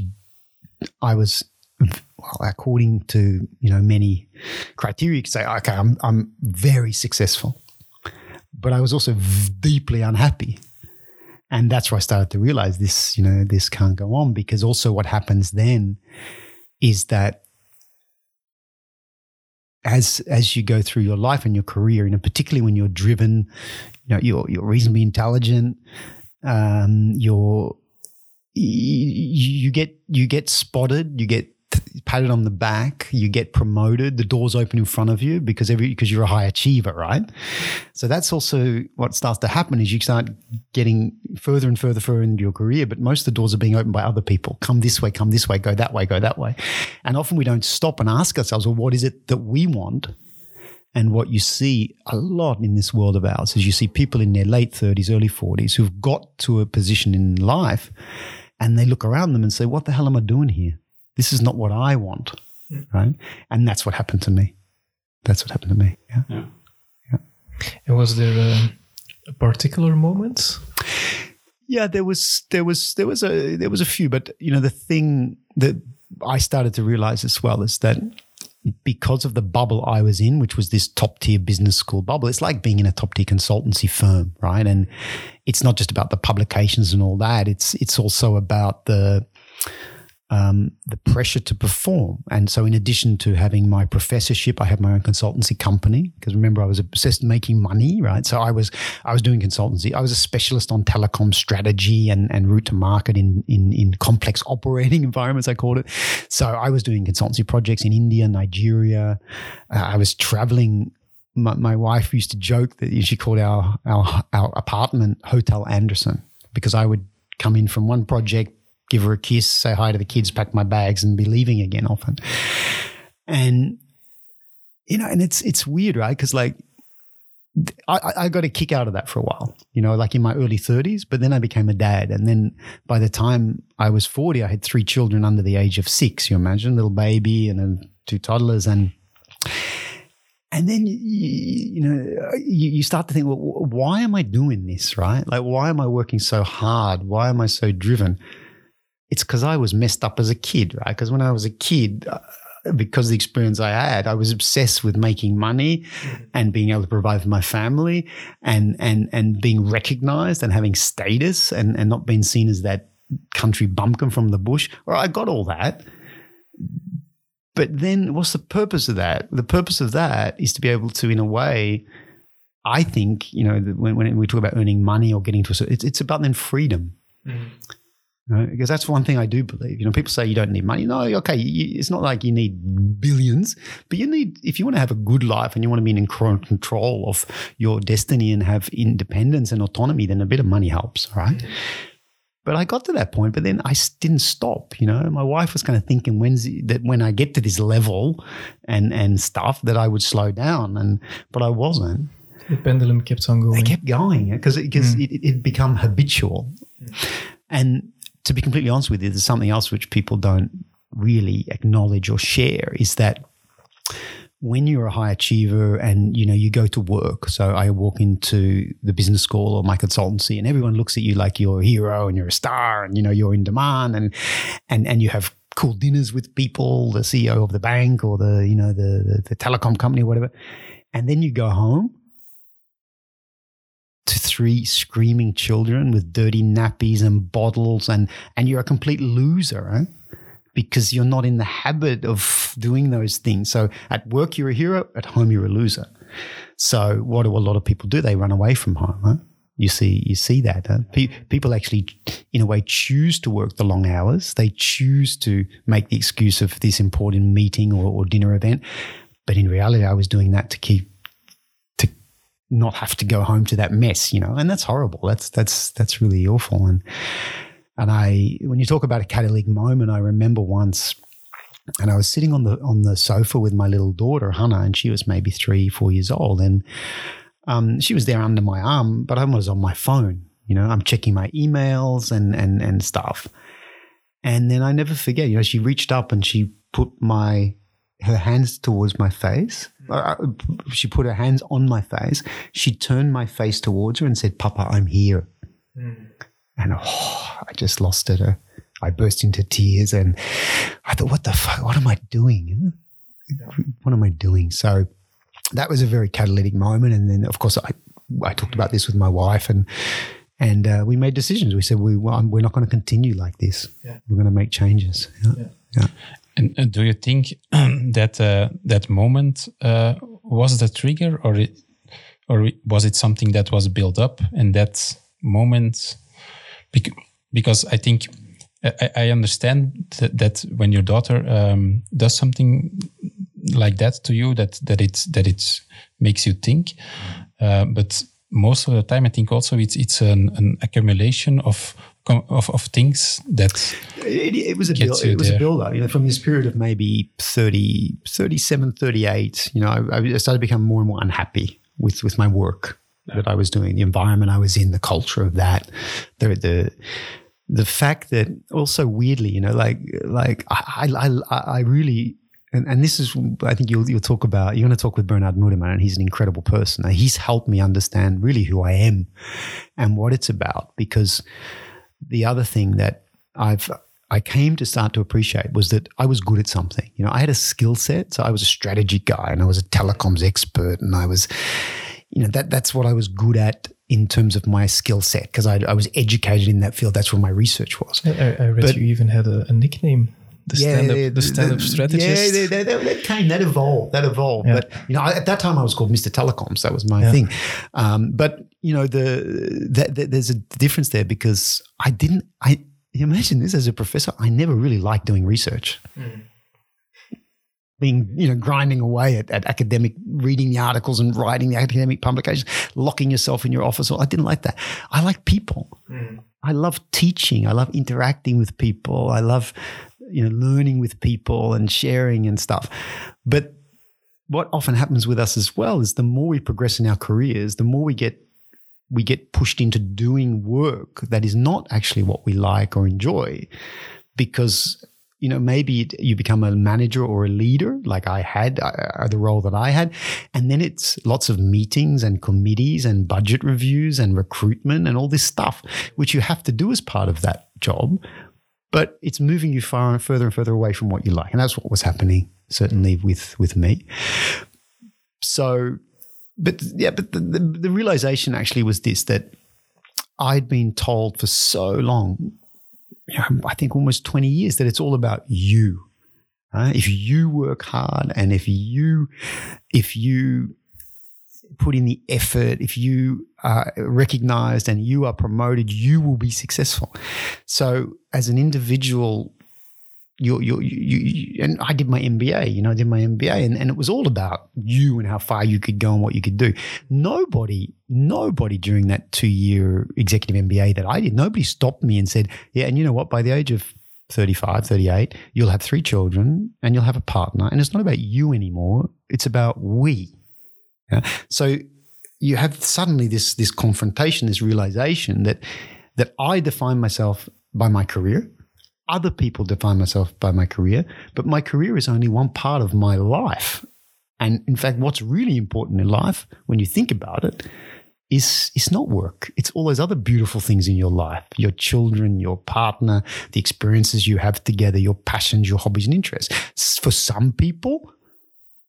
I was, well, according to, you know, many criteria, you could say, okay, I'm, I'm very successful, but I was also deeply unhappy. And that's where I started to realize this, you know, this can't go on because also what happens then is that as as you go through your life and your career, you know, particularly when you're driven, you know, you're you're reasonably intelligent, um, you're you, you get you get spotted, you get patted on the back, you get promoted, the doors open in front of you because every because you're a high achiever, right? So that's also what starts to happen is you start getting further and further further into your career, but most of the doors are being opened by other people. Come this way, come this way, go that way, go that way. And often we don't stop and ask ourselves, well, what is it that we want? And what you see a lot in this world of ours is you see people in their late 30s, early 40s who've got to a position in life and they look around them and say, What the hell am I doing here? This is not what I want. Right. And that's what happened to me. That's what happened to me. Yeah. Yeah. yeah. And was there a, a particular moment? Yeah, there was there was there was a there was a few, but you know, the thing that I started to realize as well is that because of the bubble I was in, which was this top tier business school bubble, it's like being in a top tier consultancy firm, right? And it's not just about the publications and all that. It's it's also about the um, the pressure to perform. And so, in addition to having my professorship, I had my own consultancy company because remember I was obsessed making money, right? So I was I was doing consultancy. I was a specialist on telecom strategy and, and route to market in, in in complex operating environments. I called it. So I was doing consultancy projects in India, Nigeria. Uh, I was traveling my, my, wife used to joke that she called our, our our apartment Hotel Anderson because I would come in from one project, give her a kiss, say hi to the kids, pack my bags, and be leaving again often. And you know, and it's it's weird, right? Because like I, I got a kick out of that for a while, you know, like in my early 30s, but then I became a dad. And then by the time I was 40, I had three children under the age of six. You imagine, little baby and two toddlers. And and then you, you know you, you, start to think, well, why am I doing this? Right? Like, why am I working so hard? Why am I so driven? It's because I was messed up as a kid, right? Because when I was a kid, uh, because of the experience I had, I was obsessed with making money mm-hmm. and being able to provide for my family and and and being recognized and having status and, and not being seen as that country bumpkin from the bush. Or I got all that. But then what's the purpose of that? The purpose of that is to be able to, in a way, I think, you know, when, when we talk about earning money or getting to a, it's, it's about then freedom. Mm-hmm. Right? Because that's one thing I do believe. You know, people say you don't need money. No, okay, you, it's not like you need billions, but you need if you want to have a good life and you want to be in control of your destiny and have independence and autonomy, then a bit of money helps, right? But I got to that point, but then I didn't stop. You know, my wife was kind of thinking when's that when I get to this level and and stuff that I would slow down, and but I wasn't. The pendulum kept on going. It kept going because because mm. it, it become habitual, mm. and to be completely honest with you, there's something else which people don't really acknowledge or share is that when you're a high achiever and you know you go to work so i walk into the business school or my consultancy and everyone looks at you like you're a hero and you're a star and you know you're in demand and and and you have cool dinners with people the ceo of the bank or the you know the the, the telecom company or whatever. And then you go home three screaming children with dirty nappies and bottles and and you're a complete loser right? because you're not in the habit of doing those things. So at work you're a hero at home you're a loser. So what do a lot of people do? They run away from home huh? you see you see that people actually in a way choose to work the long hours. They choose to make the excuse of this important meeting or, or dinner event. But in reality i was doing that to keep not have to go home to that mess, you know, and that's horrible. That's that's that's really awful. And and I, when you talk about a catalytic moment, I remember once, and I was sitting on the on the sofa with my little daughter Hannah, and she was maybe three, four years old, and um, she was there under my arm, but I was on my phone. You know, I'm checking my emails and and and stuff. And then I never forget, you know, she reached up and she put my her hands towards my face. She put her hands on my face. She turned my face towards her and said, Papa, I'm here. Mm. And oh, I just lost it. I burst into tears and I thought, what the fuck? What am I doing? What am I doing? So that was a very catalytic moment. And then, of course, I, I talked about this with my wife and and uh, we made decisions. We said we well, we're not going to continue like this. Yeah. We're going to make changes. Yeah. Yeah. And do you think that uh, that moment uh, was the trigger, or it, or was it something that was built up? And that moment, because I think I, I understand that, that, when your daughter um, does something like that to you, that that it that it makes you think, uh, but most of the time, I think also it's it's an, an accumulation of of, of things that it, it was a build, it was there. a build up you know from this period of maybe 30 37 38 you know I, I started to become more and more unhappy with with my work yeah. that I was doing the environment I was in the culture of that the the the fact that also weirdly you know like like I I, I really and, and this is I think you'll you'll talk about you're going to talk with Bernard Noordeman and he's an incredible person. He's helped me understand really who I am and what it's about because the other thing that I've I came to start to appreciate was that I was good at something. You know, I had a skill set. So I was a strategy guy and I was a telecoms expert and I was, you know, that that's what I was good at in terms of my skill set because I, I, was educated in that field. That's where my research was. I, I read but, you even had a, a nickname. The yeah, stand-up, the, the stand-up strategist. Yeah, that, that, that, came, that evolved, that evolved. Yeah. But you know, at that time I was called Mr. Telecoms. That was my yeah. thing. Um, but you know, the, the, the, there's a difference there because I didn't. I imagine this as a professor. I never really liked doing research. Mm. Being, you know, grinding away at, at, academic, reading the articles and writing the academic publications, locking yourself in your office. I didn't like that. I like people. Mm. I love teaching. I love interacting with people. I love, you know, learning with people and sharing and stuff. But what often happens with us as well is the more we progress in our careers, the more we get we get pushed into doing work that is not actually what we like or enjoy because you know maybe you become a manager or a leader like i had uh, the role that i had and then it's lots of meetings and committees and budget reviews and recruitment and all this stuff which you have to do as part of that job but it's moving you far and further and further away from what you like. And that's what was happening, certainly with, with me. So, but yeah, but the, the, the realization actually was this that I'd been told for so long, I think almost 20 years, that it's all about you. If you work hard and if you, if you put in the effort, if you are recognized and you are promoted, you will be successful. So, as an individual, you, you, you, you, and I did my MBA, you know, I did my MBA and, and it was all about you and how far you could go and what you could do. Nobody, nobody during that two year executive MBA that I did, nobody stopped me and said, yeah, and you know what, by the age of 35, 38, you'll have three children and you'll have a partner. And it's not about you anymore. It's about we. Yeah? So you have suddenly this this confrontation, this realization that that I define myself by my career. Other people define myself by my career, but my career is only one part of my life. And in fact, what's really important in life, when you think about it, is is not work. It's all those other beautiful things in your life: your children, your partner, the experiences you have together, your passions, your hobbies and interests. For some people,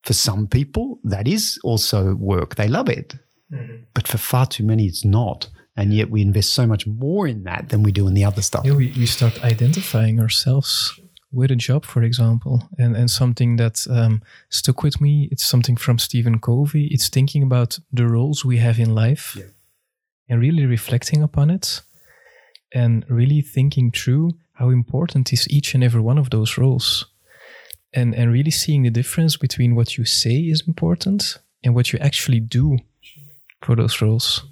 for some people, that is also work. They love it. Mm-hmm. But for far too many, it's not. And yet we invest so much more in that than we do in the other stuff. Yeah, we, we start identifying ourselves with a job, for example, and, and something that um, stuck with me. It's something from Stephen Covey. It's thinking about the roles we have in life yeah. and really reflecting upon it and really thinking through how important is each and every one of those roles and and really seeing the difference between what you say is important and what you actually do for those roles.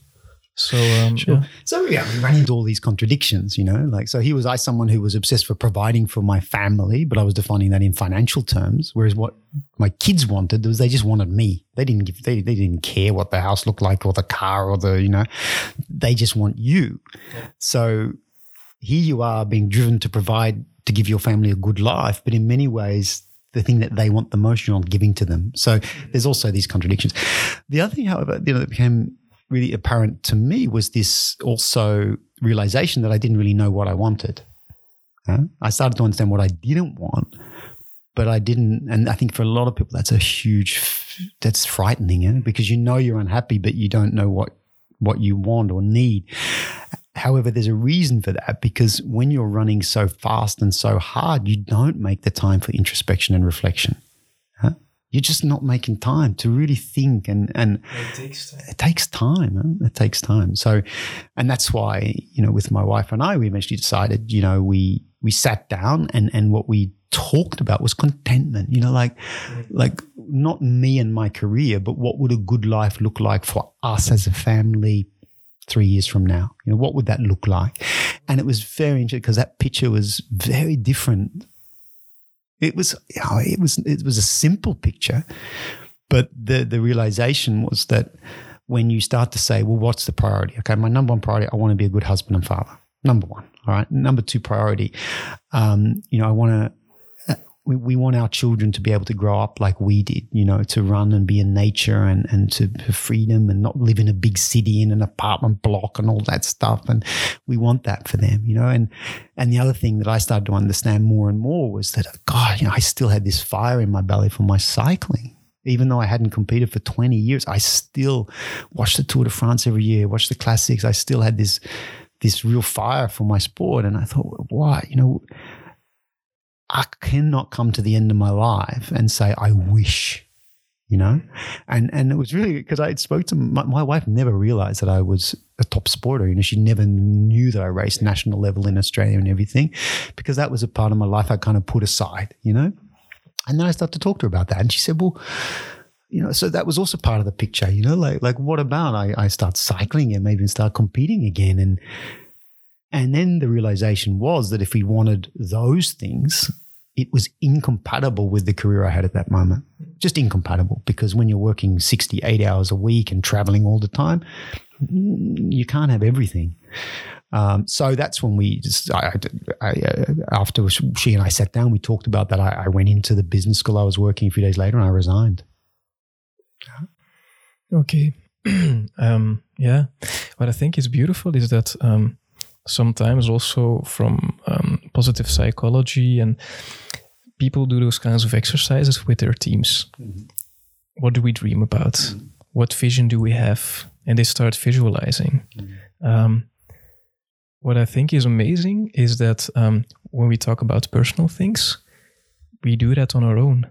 So, um, sure. yeah. so yeah, we ran into all these contradictions, you know. Like, so he was I someone who was obsessed for providing for my family, but I was defining that in financial terms. Whereas what my kids wanted was they just wanted me. They didn't give, they, they didn't care what the house looked like or the car or the, you know, they just want you. Yeah. So here you are being driven to provide to give your family a good life, but in many ways the thing that they want the most, you're not giving to them. So there's also these contradictions. The other thing, however, you know, that became really apparent to me was this also realization that I didn't really know what I wanted. Huh? I started to understand what I didn't want, but I didn't. And I think for a lot of people, that's a huge, that's frightening, eh? because you know you're unhappy, but you don't know what what you want or need. However, there's a reason for that because when you're running so fast and so hard, you don't make the time for introspection and reflection. Huh? You're just not making time to really think and and it takes time. It takes time. Huh? It takes time. So, and that's why you know, with my wife and I, we eventually decided, you know, we we sat down and and what we talked about was contentment. You know, like mm-hmm. like not me and my career, but what would a good life look like for us as a family, three years from now? You know, what would that look like? And it was very interesting because that picture was very different. It was, you know, it was, it was a simple picture, but the the realization was that when you start to say, well, what's the priority? Okay, my number one priority, I want to be a good husband and father. Number one. All right. Number two priority, um, you know, I want to we, we want our children to be able to grow up like we did, you know, to run and be in nature and, and to have freedom and not live in a big city in an apartment block and all that stuff. And we want that for them, you know. And and the other thing that I started to understand more and more was that God, you know, I still had this fire in my belly for my cycling. Even though I hadn't competed for 20 years, I still watched the Tour de France every year, watched the classics. I still had this this real fire for my sport. And I thought, why, you know, I cannot come to the end of my life and say, I wish, you know? And and it was really because I spoke to my, my, wife, never realized that I was a top sporter. You know, she never knew that I raced national level in Australia and everything because that was a part of my life I kind of put aside, you know? And then I started to talk to her about that. And she said, Well, you know, so that was also part of the picture, you know, like like what about I, I start cycling and maybe start competing again and and then the realization was that if we wanted those things, it was incompatible with the career I had at that moment. Just incompatible because when you're working 68 hours a week and traveling all the time, you can't have everything. Um, so that's when we just, I, I, uh, after she and I sat down, we talked about that. I, I, went into the business school I was working a few days later and I resigned. Okay. um, yeah. What I think is beautiful is that um, sometimes also from um, positive psychology, and people do those kinds of exercises with their teams. What do we dream about? What vision do we have? And they start visualizing. Um, what I think is amazing is that um, when we talk about personal things, we do that on our own.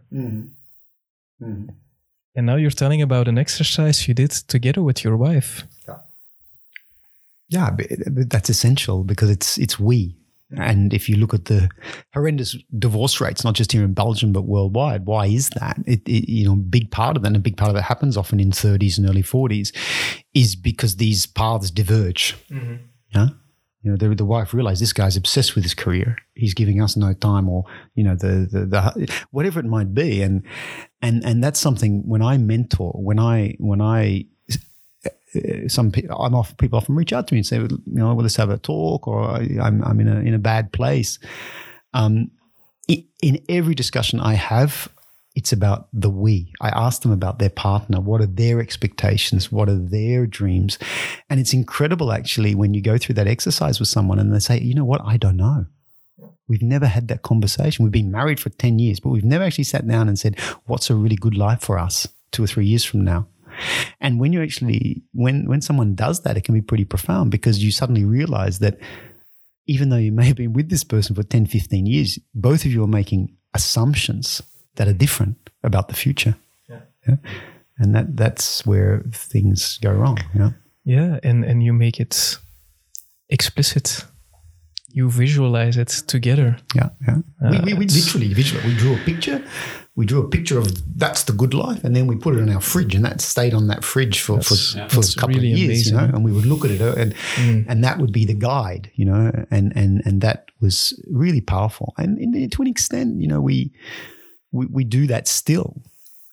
And now you're telling about an exercise you did together with your wife. Yeah, that's essential because it's it's we. And if you look at the horrendous divorce rates, not just here in Belgium but worldwide, why is that? It, it, you know, a big part of that, and a big part of that happens often in 30s and early 40s, is because these paths diverge. Mm-hmm. Yeah, you know, the, the wife realized this guy's obsessed with his career. He's giving us no time, or you know, the, the the whatever it might be, and and and that's something when I mentor, when I when I some people, I'm off, people often reach out to me and say, you know, let's have a talk, or I'm, I'm in a in a bad place. Um, in every discussion I have, it's about the we. I ask them about their partner. What are their expectations? What are their dreams? And it's incredible, actually, when you go through that exercise with someone and they say, you know what, I don't know. We've never had that conversation. We've been married for 10 years, but we've never actually sat down and said, what's a really good life for us two or three years from now? And when you actually, when, when someone does that, it can be pretty profound because you suddenly realize that even though you may have been with this person for 10, 15 years, both of you are making assumptions that are different about the future. Yeah. And that, that's where things go wrong. Yeah. Yeah, and, and you make it explicit. You visualize it together. Yeah, yeah. Uh, we, we, we literally visual. We drew a picture. We drew a picture of that's the good life, and then we put it in our fridge, and that stayed on that fridge for for, That's- for a couple really of years, you know. And we would look at it, uh, and and that would be the guide, you know. And and and that was really powerful. And, and to an extent, you know, we we we do that still,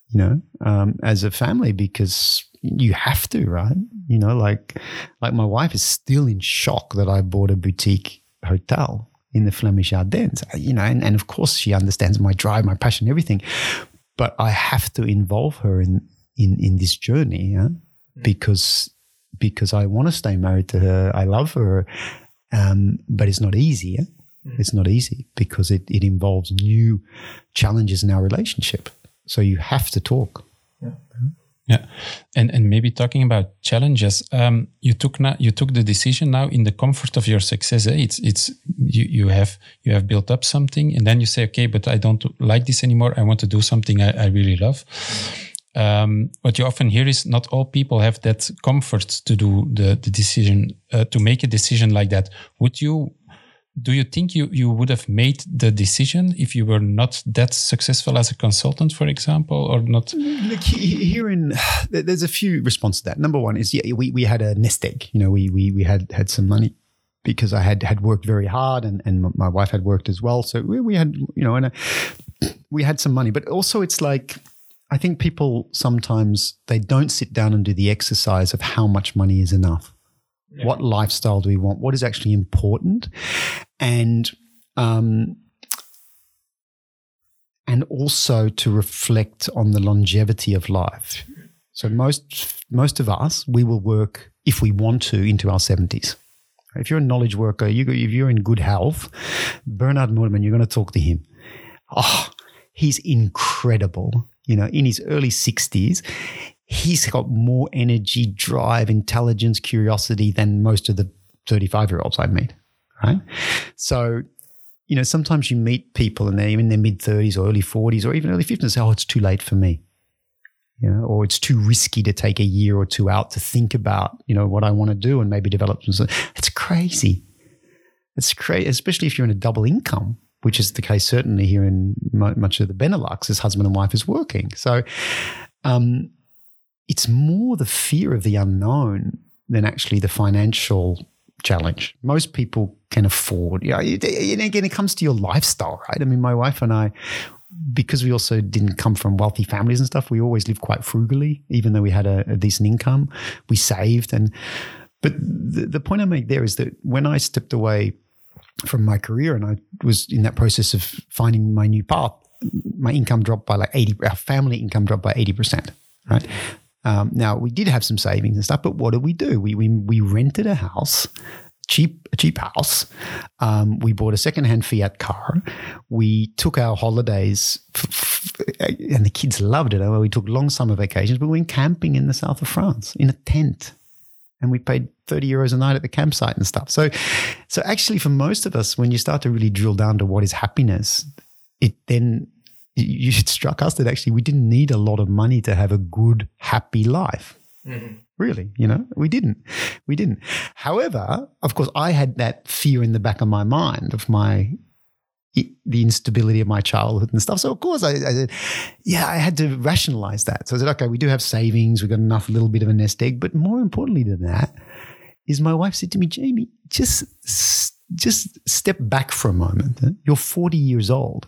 you know, um, as a family because you have to, right? You know, like like my wife is still in shock that I bought a boutique hotel in the Flemish Ardennes, uh, you know, and, and of course she understands my drive, my passion, everything, but I have to involve her in in in this journey, yeah, mm. because because I want to stay married to her, I love her, um, but it's not easy. Yeah? Mm. It's not easy because it, it involves new challenges in our relationship. So you have to talk. Yeah, and and maybe talking about challenges, um, you took now you took the decision now in the comfort of your success. Eh? It's it's you you have you have built up something, and then you say, okay, but I don't like this anymore. I want to do something I, I really love. Um, what you often hear is not all people have that comfort to do the the decision uh, to make a decision like that. Would you? Do you think you, you would have made the decision if you were not that successful as a consultant, for example, or not? Look, here in there's a few responses to that. Number one is yeah, we, we had a nest egg. You know, we we we had had some money because I had had worked very hard and and my wife had worked as well. So we, we had you know and uh, we had some money, but also it's like I think people sometimes they don't sit down and do the exercise of how much money is enough. What lifestyle do we want? What is actually important? And um, and also to reflect on the longevity of life. So most most of us we will work if we want to into our seventies. If you're a knowledge worker, you if you're in good health, Bernard Mortimer, you're going to talk to him. Oh, he's incredible. You know, in his early sixties, he's got more energy, drive, intelligence, curiosity than most of the 35 year olds I've met. Right. So you know, sometimes you meet people and they're in their mid 30s or early 40s or even early 50s and say, oh, it's too late for me. You know, or it's too risky to take a year or two out to think about, you know, what I want to do and maybe develop some. It's crazy. It's crazy, especially if you're in a double income, which is the case certainly here in much of the Benelux, as husband and wife is working. So um, it's more the fear of the unknown than actually the financial challenge. Most people can afford. You know, and again, it comes to your lifestyle, right? I mean, my wife and I, because we also didn't come from wealthy families and stuff, we always lived quite frugally, even though we had a, a decent income. We saved, and but the, the point I make there is that when I stepped away from my career and I was in that process of finding my new path, my income dropped by like eighty. Our family income dropped by eighty percent, right? Um, now we did have some savings and stuff, but what did we do? We we we rented a house cheap a cheap house. Um, we bought a secondhand Fiat car. We took our holidays, f- f- and the kids loved it. We took long summer vacations, we went camping in the south of France in a tent, and we paid thirty euros a night at the campsite and stuff. So, so actually, for most of us, when you start to really drill down to what is happiness, it then you should struck us that actually we didn't need a lot of money to have a good, happy life. Mm-hmm. Really, you know, we didn't. We didn't. However, of course, I had that fear in the back of my mind of my the instability of my childhood and stuff. So of course I, I, said, yeah, I had to rationalize that. So I said, okay, we do have savings. We've got enough, a little bit of a nest egg. But more importantly than that is my wife said to me, Jamie, just, just step back for a moment. You're 40 years old.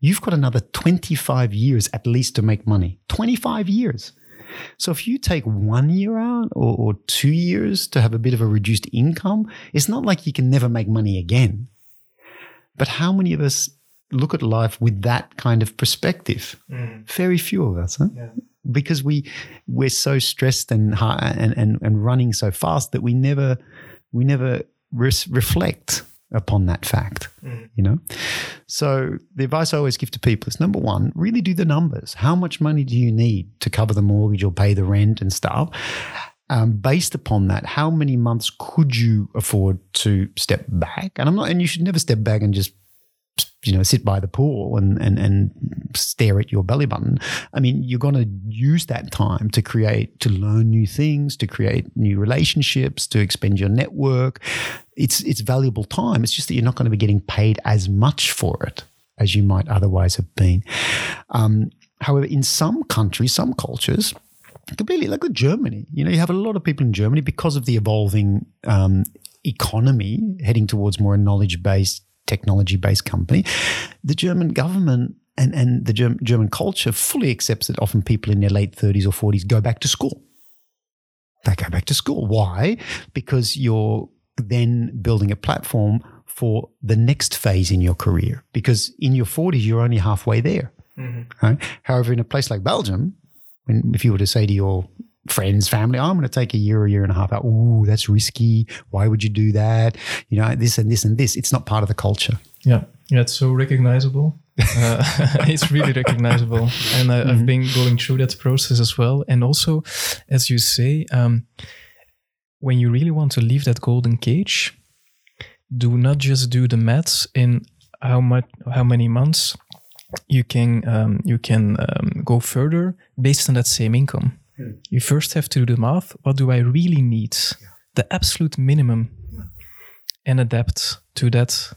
You've got another 25 years at least to make money. 25 years. So if you take one year out or, or two years to have a bit of a reduced income, it's not like you can never make money again. But how many of us look at life with that kind of perspective? Mm. Very few of us, huh? Yeah. Because we we're so stressed and, and and and running so fast that we never we never res- reflect upon that fact, mm. you know? So the advice I always give to people is number one, really do the numbers. How much money do you need to cover the mortgage or pay the rent and stuff? Um, based upon that, how many months could you afford to step back? And I'm not, and you should never step back and just you know, sit by the pool and, and, and stare at your belly button. I mean, you're going to use that time to create, to learn new things, to create new relationships, to expand your network. It's, it's valuable time. It's just that you're not going to be getting paid as much for it as you might otherwise have been. Um, however, in some countries, some cultures, completely like Germany, you know, you have a lot of people in Germany because of the evolving um, economy heading towards more knowledge based technology based company. The German government and, and the German, German culture fully accepts that often people in their late 30s or 40s go back to school. They go back to school. Why? Because you're then building a platform for the next phase in your career. Because in your 40s, you're only halfway there. Mm-hmm. Right? However, in a place like Belgium, when if you were to say to your friends, family, oh, I'm going to take a year, a year and a half out. Ooh, that's risky. Why would you do that? You know, this and this and this. It's not part of the culture. Yeah. Yeah. It's so recognizable. uh, it's really recognizable. And I, have mm-hmm. been going through that process as well. And also, as you say, um, when you really want to leave that golden cage, do not just do the maths in how much, how many months you can um, you can um, go further based on that same income. Hmm. You first have to do the math. What do I really need? Yeah. The absolute minimum, yeah. and adapt to that.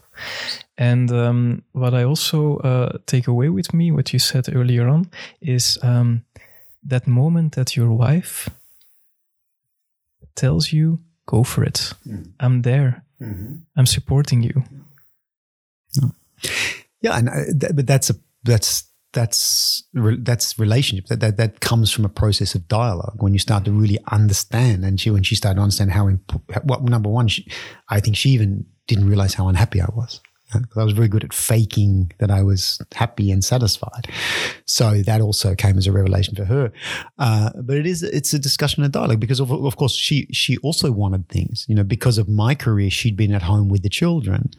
And um, what I also uh, take away with me, what you said earlier on, is um, that moment that your wife tells you, "Go for it. Mm. I'm there. Mm-hmm. I'm supporting you." Yeah, and uh, th- but that's a that's that's that's relationship that, that that comes from a process of dialogue when you start to really understand and she when she started to understand how what number one she, i think she even didn't realize how unhappy i was because I was very good at faking that I was happy and satisfied. So that also came as a revelation for her. Uh, but it is it's a discussion and dialogue because of, of course she she also wanted things. You know, because of my career, she'd been at home with the children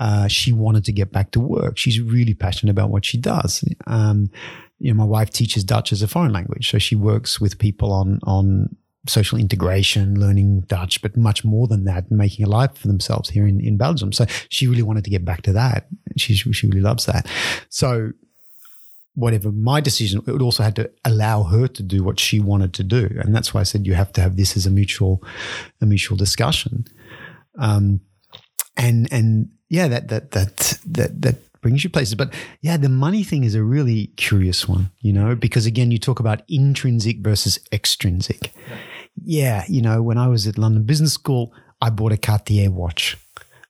uh, she wanted to get back to work. She's really passionate about what she does. Um, you know, my wife teaches Dutch as a foreign language, so she works with people on on social integration, learning Dutch, but much more than that, making a life for themselves here in, in Belgium. So she really wanted to get back to that. She she really loves that. So whatever my decision, it also had to allow her to do what she wanted to do, and that's why I said you have to have this as a mutual a mutual discussion. Um, and and yeah, that that that that that brings you places. But yeah, the money thing is a really curious one, you know, because again, you talk about intrinsic versus extrinsic. Yeah, you know, when I was at London Business School, I bought a Cartier watch.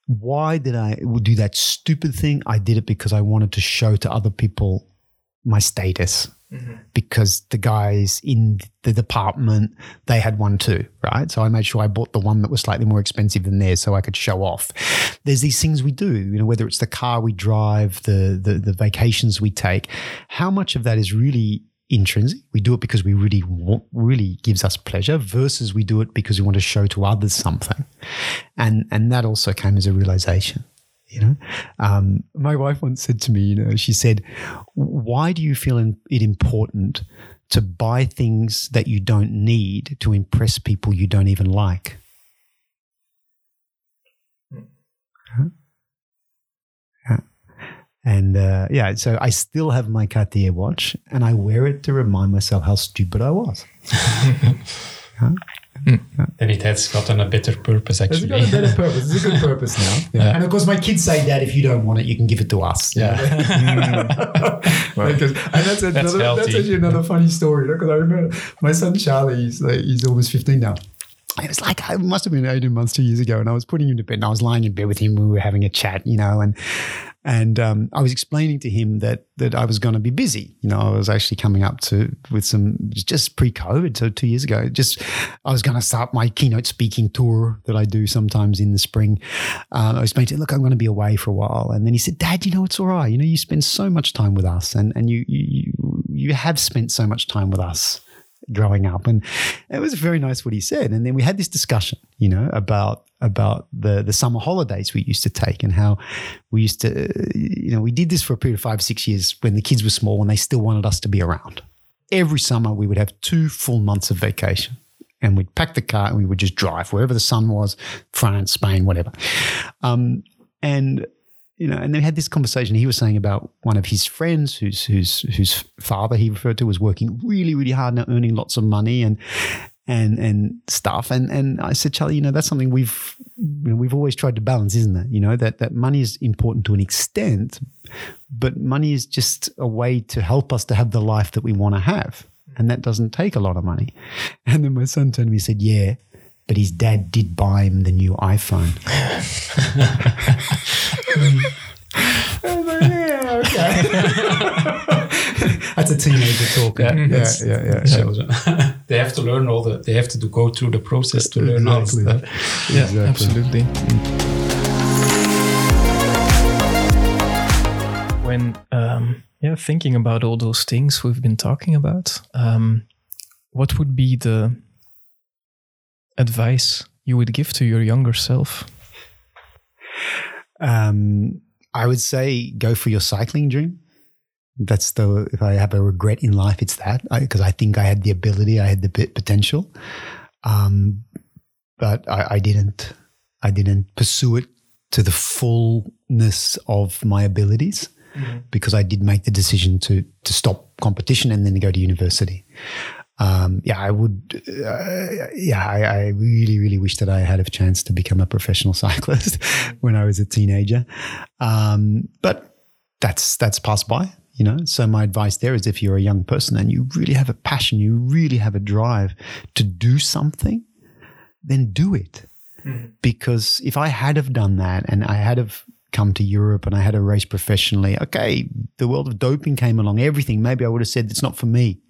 Why did I do that stupid thing? I did it because I wanted to show to other people my status mm-hmm. because the guys in the department they had one too, right? So I made sure I bought the one that was slightly more expensive than theirs, so I could show off. There's these things we do, you know, whether it's the car we drive, the the, the vacations we take. How much of that is really intrinsic. We do it because we really want, really gives us pleasure versus we do it because we want to show to others something. And, and that also came as a realization. You know, um, my wife once said to me, you know, she said, why do you feel it important to buy things that you don't need to impress people you don't even like? Huh? And uh, yeah, so I still have my Cartier watch and I wear it to remind myself how stupid I was. huh? Mm. And it has gotten a better purpose, actually. It's got a better purpose. It's a good purpose now. Yeah. And of course, my kids say, Dad, if you don't want it, you can give it to us. Yeah. because, and that's, another, that's, that's actually another funny story. Because I remember my son Charlie, he's, like, he's almost 15 now. It was like, it must have been 18 months, two years ago. And I was putting him to bed and I was lying in bed with him. We were having a chat, you know, and and um, I was explaining to him that that I was going to be busy. You know, I was actually coming up to with some just pre-COVID, so two years ago. Just I was going to start my keynote speaking tour that I do sometimes in the spring. Um, I was saying, look, I'm going to be away for a while, and then he said, Dad, you know, it's all right. You know, you spend so much time with us, and and you you you have spent so much time with us growing up. And it was very nice what he said. And then we had this discussion, you know, about about the the summer holidays we used to take and how we used to, you know, we did this for a period of five six years when the kids were small and they still wanted us to be around. Every summer we would have two full months of vacation. And we'd pack the car and we would just drive wherever the sun was, France, Spain, whatever. Um, and you know, and they had this conversation. He was saying about one of his friends, whose whose whose father he referred to was working really, really hard and earning lots of money and and and stuff. And and I said, Charlie, you know, that's something we've you know, we've always tried to balance, isn't it? You know, that that money is important to an extent, but money is just a way to help us to have the life that we want to have. And that doesn't take a lot of money. And then my son turned to me and said, Yeah, but his dad did buy him the new iPhone. yeah, okay. That's a teenager talk. Yeah, yeah, yeah, yeah. they have to learn all the. They have to go through the process to learn exactly. all stuff. Yeah, exactly. absolutely. When um, yeah, thinking about all those things we've been talking about, um, what would be the advice you would give to your younger self? Um, I would say go for your cycling dream. That's the if I have a regret in life, it's that because I, I, think I had the ability, I had the potential, um, but I, I didn't. I didn't pursue it to the fullness of my abilities mm-hmm. because I did make the decision to to stop competition and then to go to university um, yeah, I would. Uh, yeah, I, I, really, really wish that I had a chance to become a professional cyclist when I was a teenager. Um, but that's that's passed by, you know. So my advice there is, if you're a young person and you really have a passion, you really have a drive to do something, then do it. Mm-hmm. Because if I had have done that and I had have come to Europe and I had a race professionally, okay, the world of doping came along, everything. Maybe I would have said it's not for me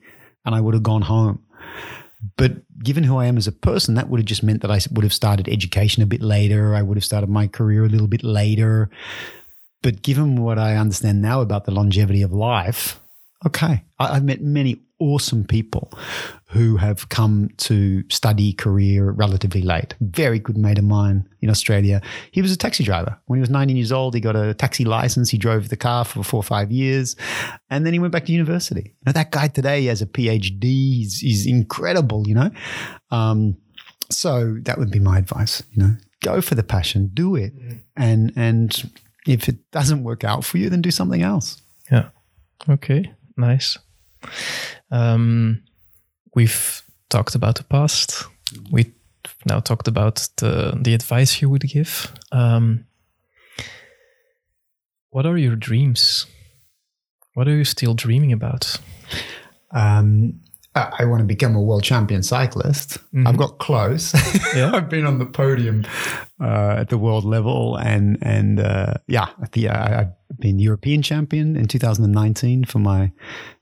and I would have gone home. But given who I am as a person, that would have just meant that I would have started education a bit later. I would have started my career a little bit later. But given what I understand now about the longevity of life, okay, I, have met many awesome people who have come to study career relatively late. Very good mate of mine in Australia. He was a taxi driver. When he was 19 years old, he got a taxi license. He drove the car for four or five years. And then he went back to university. Now, that guy today has a PhD. He's, he's incredible, you know? Um, so that would be my advice, you know? Go for the passion, do it. Mm. And, and if it doesn't work out for you, then do something else. Yeah. Okay. Nice. Um, we've talked about the past. We now talked about the the advice you would give. Um, what are your dreams? What are you still dreaming about? Um, I want to become a world champion cyclist. Mm-hmm. I've got close. Yeah. I've been on the podium uh, at the world level, and and uh, yeah, the, uh, I've been European champion in 2019 for my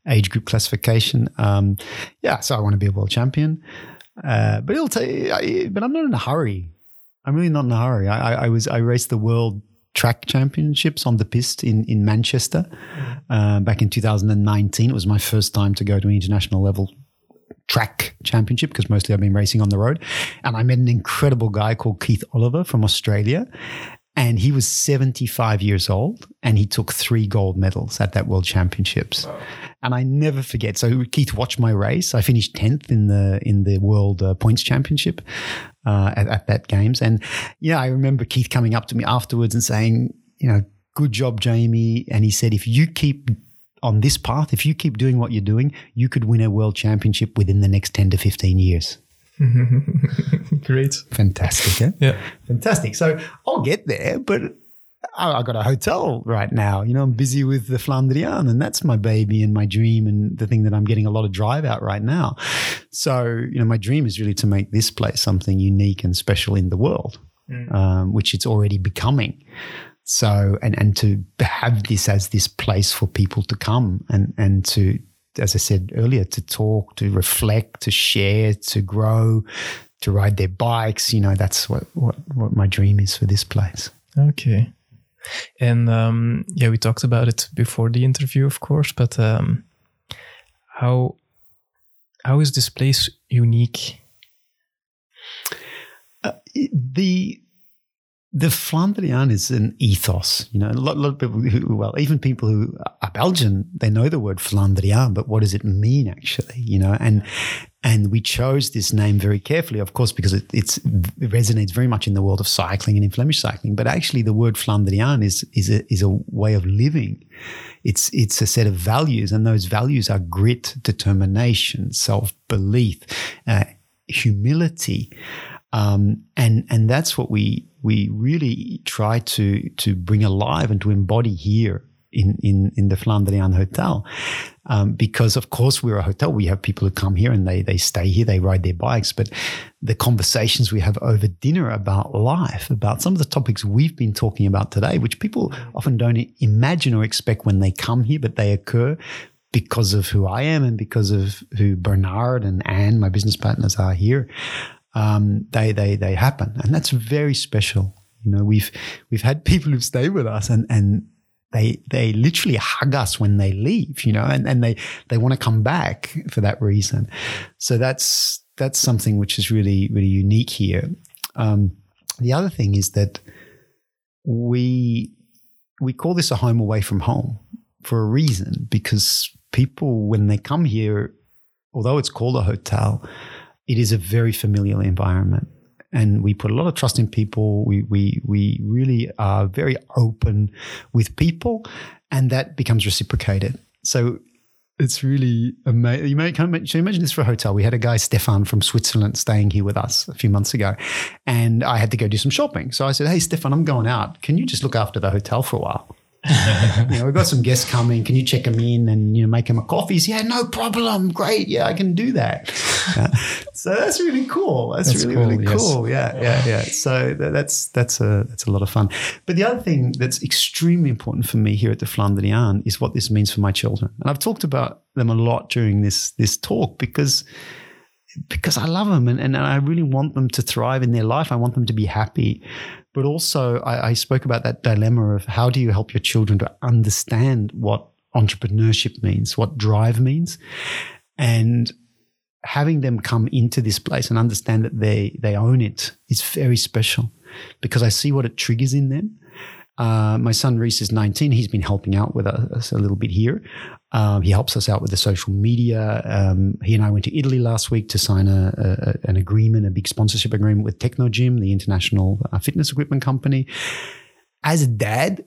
age group classification. Um, yeah, so I want to be a world champion, uh, but it'll take. But I'm not in a hurry. I'm really not in a hurry. I, I, I was I raced the world track championships on the piste in, in Manchester uh, back in 2019. It was my first time to go to an international level track championship because mostly I've been racing on the road. And I met an incredible guy called Keith Oliver from Australia. And he was 75 years old and he took three gold medals at that World Championships. Wow. And I never forget. So Keith watched my race. I finished 10th in the in the World uh, Points Championship uh, at, at that games. And yeah, I remember Keith coming up to me afterwards and saying, you know, good job, Jamie. And he said, if you keep on this path, if you keep doing what you're doing, you could win a world championship within the next 10 to 15 years. Great. Fantastic. Eh? Yeah. Fantastic. So I'll get there, but I, got a hotel right now. You know, I'm busy with the Flandrien, and that's my baby and my dream and the thing that I'm getting a lot of drive out right now. So, you know, my dream is really to make this place something unique and special in the world, mm. um, which it's already becoming. So, and, and to have this as this place for people to come and, and to, as I said earlier, to talk, to reflect, to share, to grow, to ride their bikes. You know, that's what, what, what my dream is for this place. Okay. And um, yeah, we talked about it before the interview, of course, but um, how how is this place unique? Uh, the the Flandrien is an ethos. You know, a lot, lot, of people who, well, even people who are Belgian, they know the word Flandrien, but what does it mean actually? You know, and and we chose this name very carefully, of course, because it, it resonates very much in the world of cycling and in Flemish cycling. But actually, the word Flandrien is is a, is a way of living. It's it's a set of values, and those values are grit, determination, self belief, uh, humility. Um, and and that's what we we really try to to bring alive and to embody here in in in the Flandrien Hotel, um, because of course we're a hotel. We have people who come here and they they stay here, they ride their bikes, but the conversations we have over dinner about life, about some of the topics we've been talking about today, which people often don't imagine or expect when they come here, but they occur because of who I am and because of who Bernard and Anne, my business partners, are here um, they they they happen, and that's very special. You know, we've we've had people who stay with us, and and they they literally hug us when they leave. You know, and and they they want to come back for that reason. So that's that's something which is really really unique here. Um, the other thing is that we we call this a home away from home for a reason because people when they come here, although it's called a hotel it is a very familiar environment. And we put a lot of trust in people. We, we, we really are very open with people, and that becomes reciprocated. So it's really amazing. You may can you imagine this for a hotel. We had a guy, Stefan from Switzerland, staying here with us a few months ago, and I had to go do some shopping. So I said, "Hey, Stefan, I'm going out. Can you just look after the hotel for a while?" you know, we've got some guests coming. Can you check them in and you know make them a coffee? He Yeah, no problem. Great. Yeah, I can do that. So that's really cool. That's, that's really cool, really cool. Yes. Yeah, yeah, yeah. So that's that's a that's a lot of fun. But the other thing that's extremely important for me here at the Flandrien is what this means for my children. And I've talked about them a lot during this this talk because because I love them and, and I really want them to thrive in their life. I want them to be happy. But also, I, I spoke about that dilemma of how do you help your children to understand what entrepreneurship means, what drive means, and having them come into this place and understand that they they own it is very special because I see what it triggers in them. Uh, my son Reese is 19. He's been helping out with us a little bit here. Um, he helps us out with the social media. Um, he and I went to Italy last week to sign a, a, an agreement, a big sponsorship agreement with Technogym, the international uh, fitness equipment company. As a dad,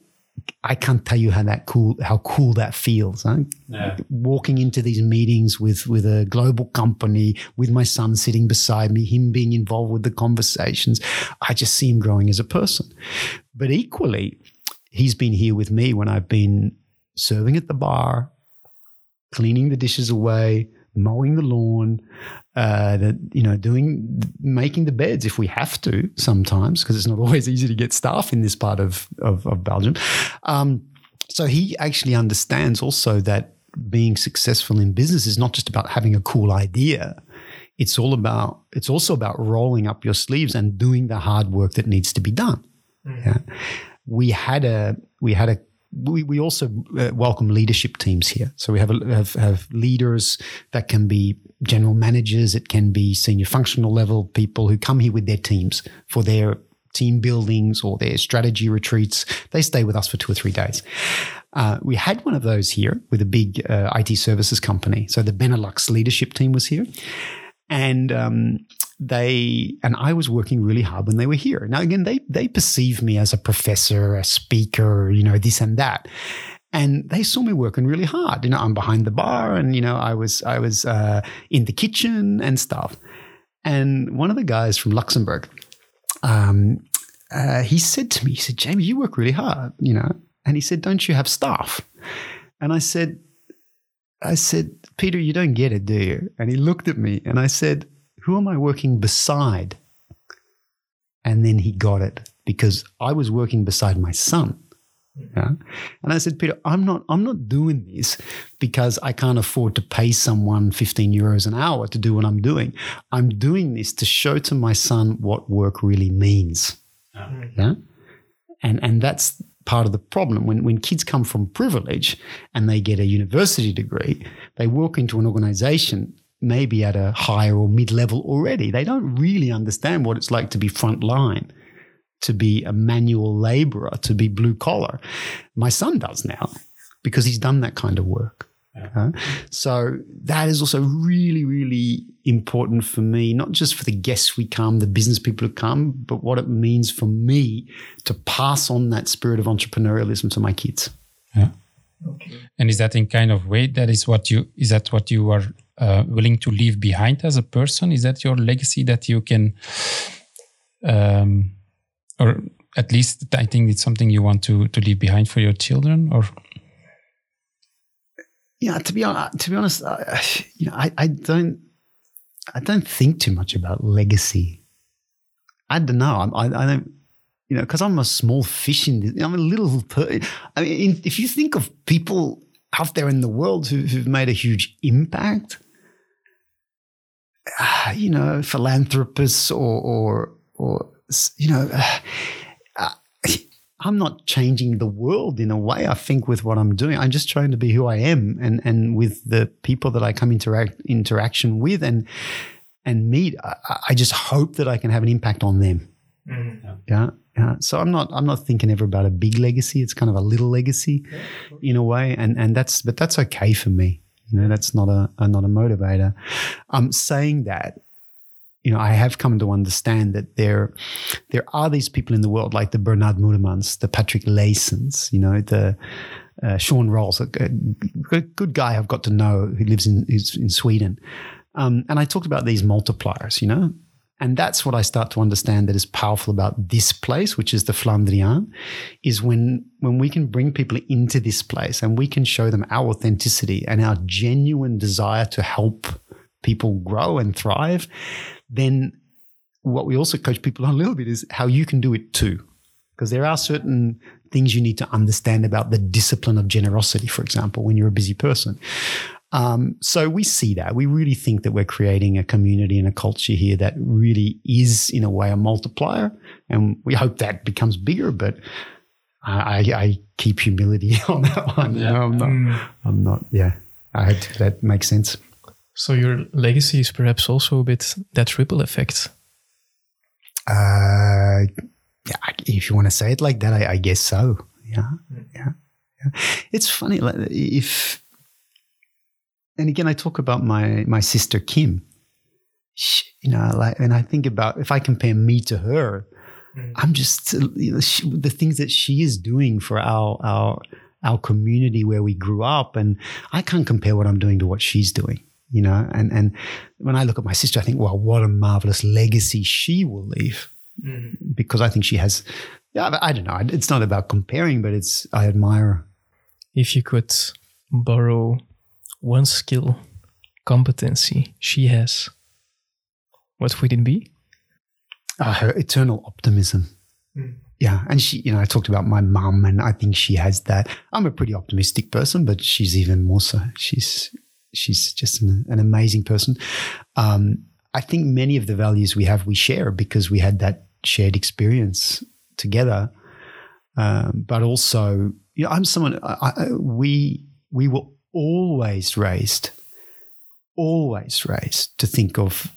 I can't tell you how that cool how cool that feels. Huh? Yeah. Walking into these meetings with with a global company, with my son sitting beside me, him being involved with the conversations, I just see him growing as a person. But equally, he's been here with me when I've been serving at the bar, cleaning the dishes away, mowing the lawn, uh, that you know, doing making the beds if we have to sometimes because it's not always easy to get staff in this part of of, of Belgium. Um, so he actually understands also that being successful in business is not just about having a cool idea. It's all about it's also about rolling up your sleeves and doing the hard work that needs to be done. Mm. Yeah we had a we had a we, we also uh, welcome leadership teams here. So we have, a, have have leaders that can be general managers, it can be senior functional level people who come here with their teams for their team buildings or their strategy retreats. They stay with us for two or three days. Uh, we had one of those here with a big uh, IT services company. So the Benelux leadership team was here. And um, they and I was working really hard when they were here. Now again, they they perceive me as a professor, a speaker, you know, this and that. And they saw me working really hard. You know, I'm behind the bar, and you know, I was I was uh, in the kitchen and stuff. And one of the guys from Luxembourg, um, uh, he said to me, he said, "Jamie, you work really hard, you know." And he said, "Don't you have staff?" And I said, "I said, Peter, you don't get it, do you?" And he looked at me, and I said, who am I working beside? And then he got it because I was working beside my son. Yeah? And I said, Peter, I'm not, I'm not doing this because I can't afford to pay someone 15 euros an hour to do what I'm doing. I'm doing this to show to my son what work really means. Yeah. And, and that's part of the problem. When, when kids come from privilege and they get a university degree, they walk into an organization maybe at a higher or mid level already. They don't really understand what it's like to be frontline, to be a manual laborer, to be blue collar. My son does now because he's done that kind of work. Yeah. Uh, so that is also really, really important for me, not just for the guests we come, the business people who come, but what it means for me to pass on that spirit of entrepreneurialism to my kids. Yeah. Okay. And is that in kind of way that is what you is that what you are uh, willing to leave behind as a person? Is that your legacy that you can, um, or at least I think it's something you want to to leave behind for your children, or? Yeah, to be honest, to be honest, uh, you know, I, I don't, I don't think too much about legacy. I don't know. I, I don't, you know, because I'm a small fish in this. I'm a little. I mean, if you think of people out there in the world who, who've made a huge impact, uh, you know, philanthropists or, or, or you know, uh, I'm not changing the world in a way. I think with what I'm doing, I'm just trying to be who I am, and and with the people that I come interact interaction with and and meet. I, I just hope that I can have an impact on them. Mm-hmm. Yeah. yeah. So I'm not I'm not thinking ever about a big legacy. It's kind of a little legacy, yeah, in a way, and and that's but that's okay for me. You know, that's not a, a not a motivator. I'm saying that, you know, I have come to understand that there, there are these people in the world like the Bernard Moormans, the Patrick Leijsens, you know, the uh, Sean Rolls, a, a, good guy I've got to know who lives in in Sweden. Um, and I talked about these multipliers, you know, and that's what I start to understand that is powerful about this place, which is the Flandrien, is when, when we can bring people into this place and we can show them our authenticity and our genuine desire to help people grow and thrive, then what we also coach people on a little bit is how you can do it too. Because there are certain things you need to understand about the discipline of generosity, for example, when you're a busy person. Um, so we see that. We really think that we're creating a community and a culture here that really is, in a way, a multiplier. And we hope that becomes bigger, but I, I keep humility on that one. Yeah. I'm not, mm. I'm not, yeah. I hope that makes sense. So your legacy is perhaps also a bit that ripple effect. Uh, yeah, if you want to say it like that, I, I guess so. Yeah, mm. yeah, yeah. It's funny. Like if and again, I talk about my my sister Kim. She, you know, like, and I think about if I compare me to her, mm. I'm just you know, she, the things that she is doing for our our our community where we grew up, and I can't compare what I'm doing to what she's doing. You know, and and when I look at my sister, I think, well, what a marvelous legacy she will leave, mm. because I think she has. Yeah, I don't know. It's not about comparing, but it's I admire. If you could borrow one skill, competency she has, what would it be? Uh, her eternal optimism. Mm. Yeah. And she, you know, I talked about my mum, and I think she has that. I'm a pretty optimistic person, but she's even more so. She's, she's just an, an amazing person. Um, I think many of the values we have, we share because we had that shared experience together. Um, but also, you know, I'm someone. I, I, we we were always raised, always raised to think of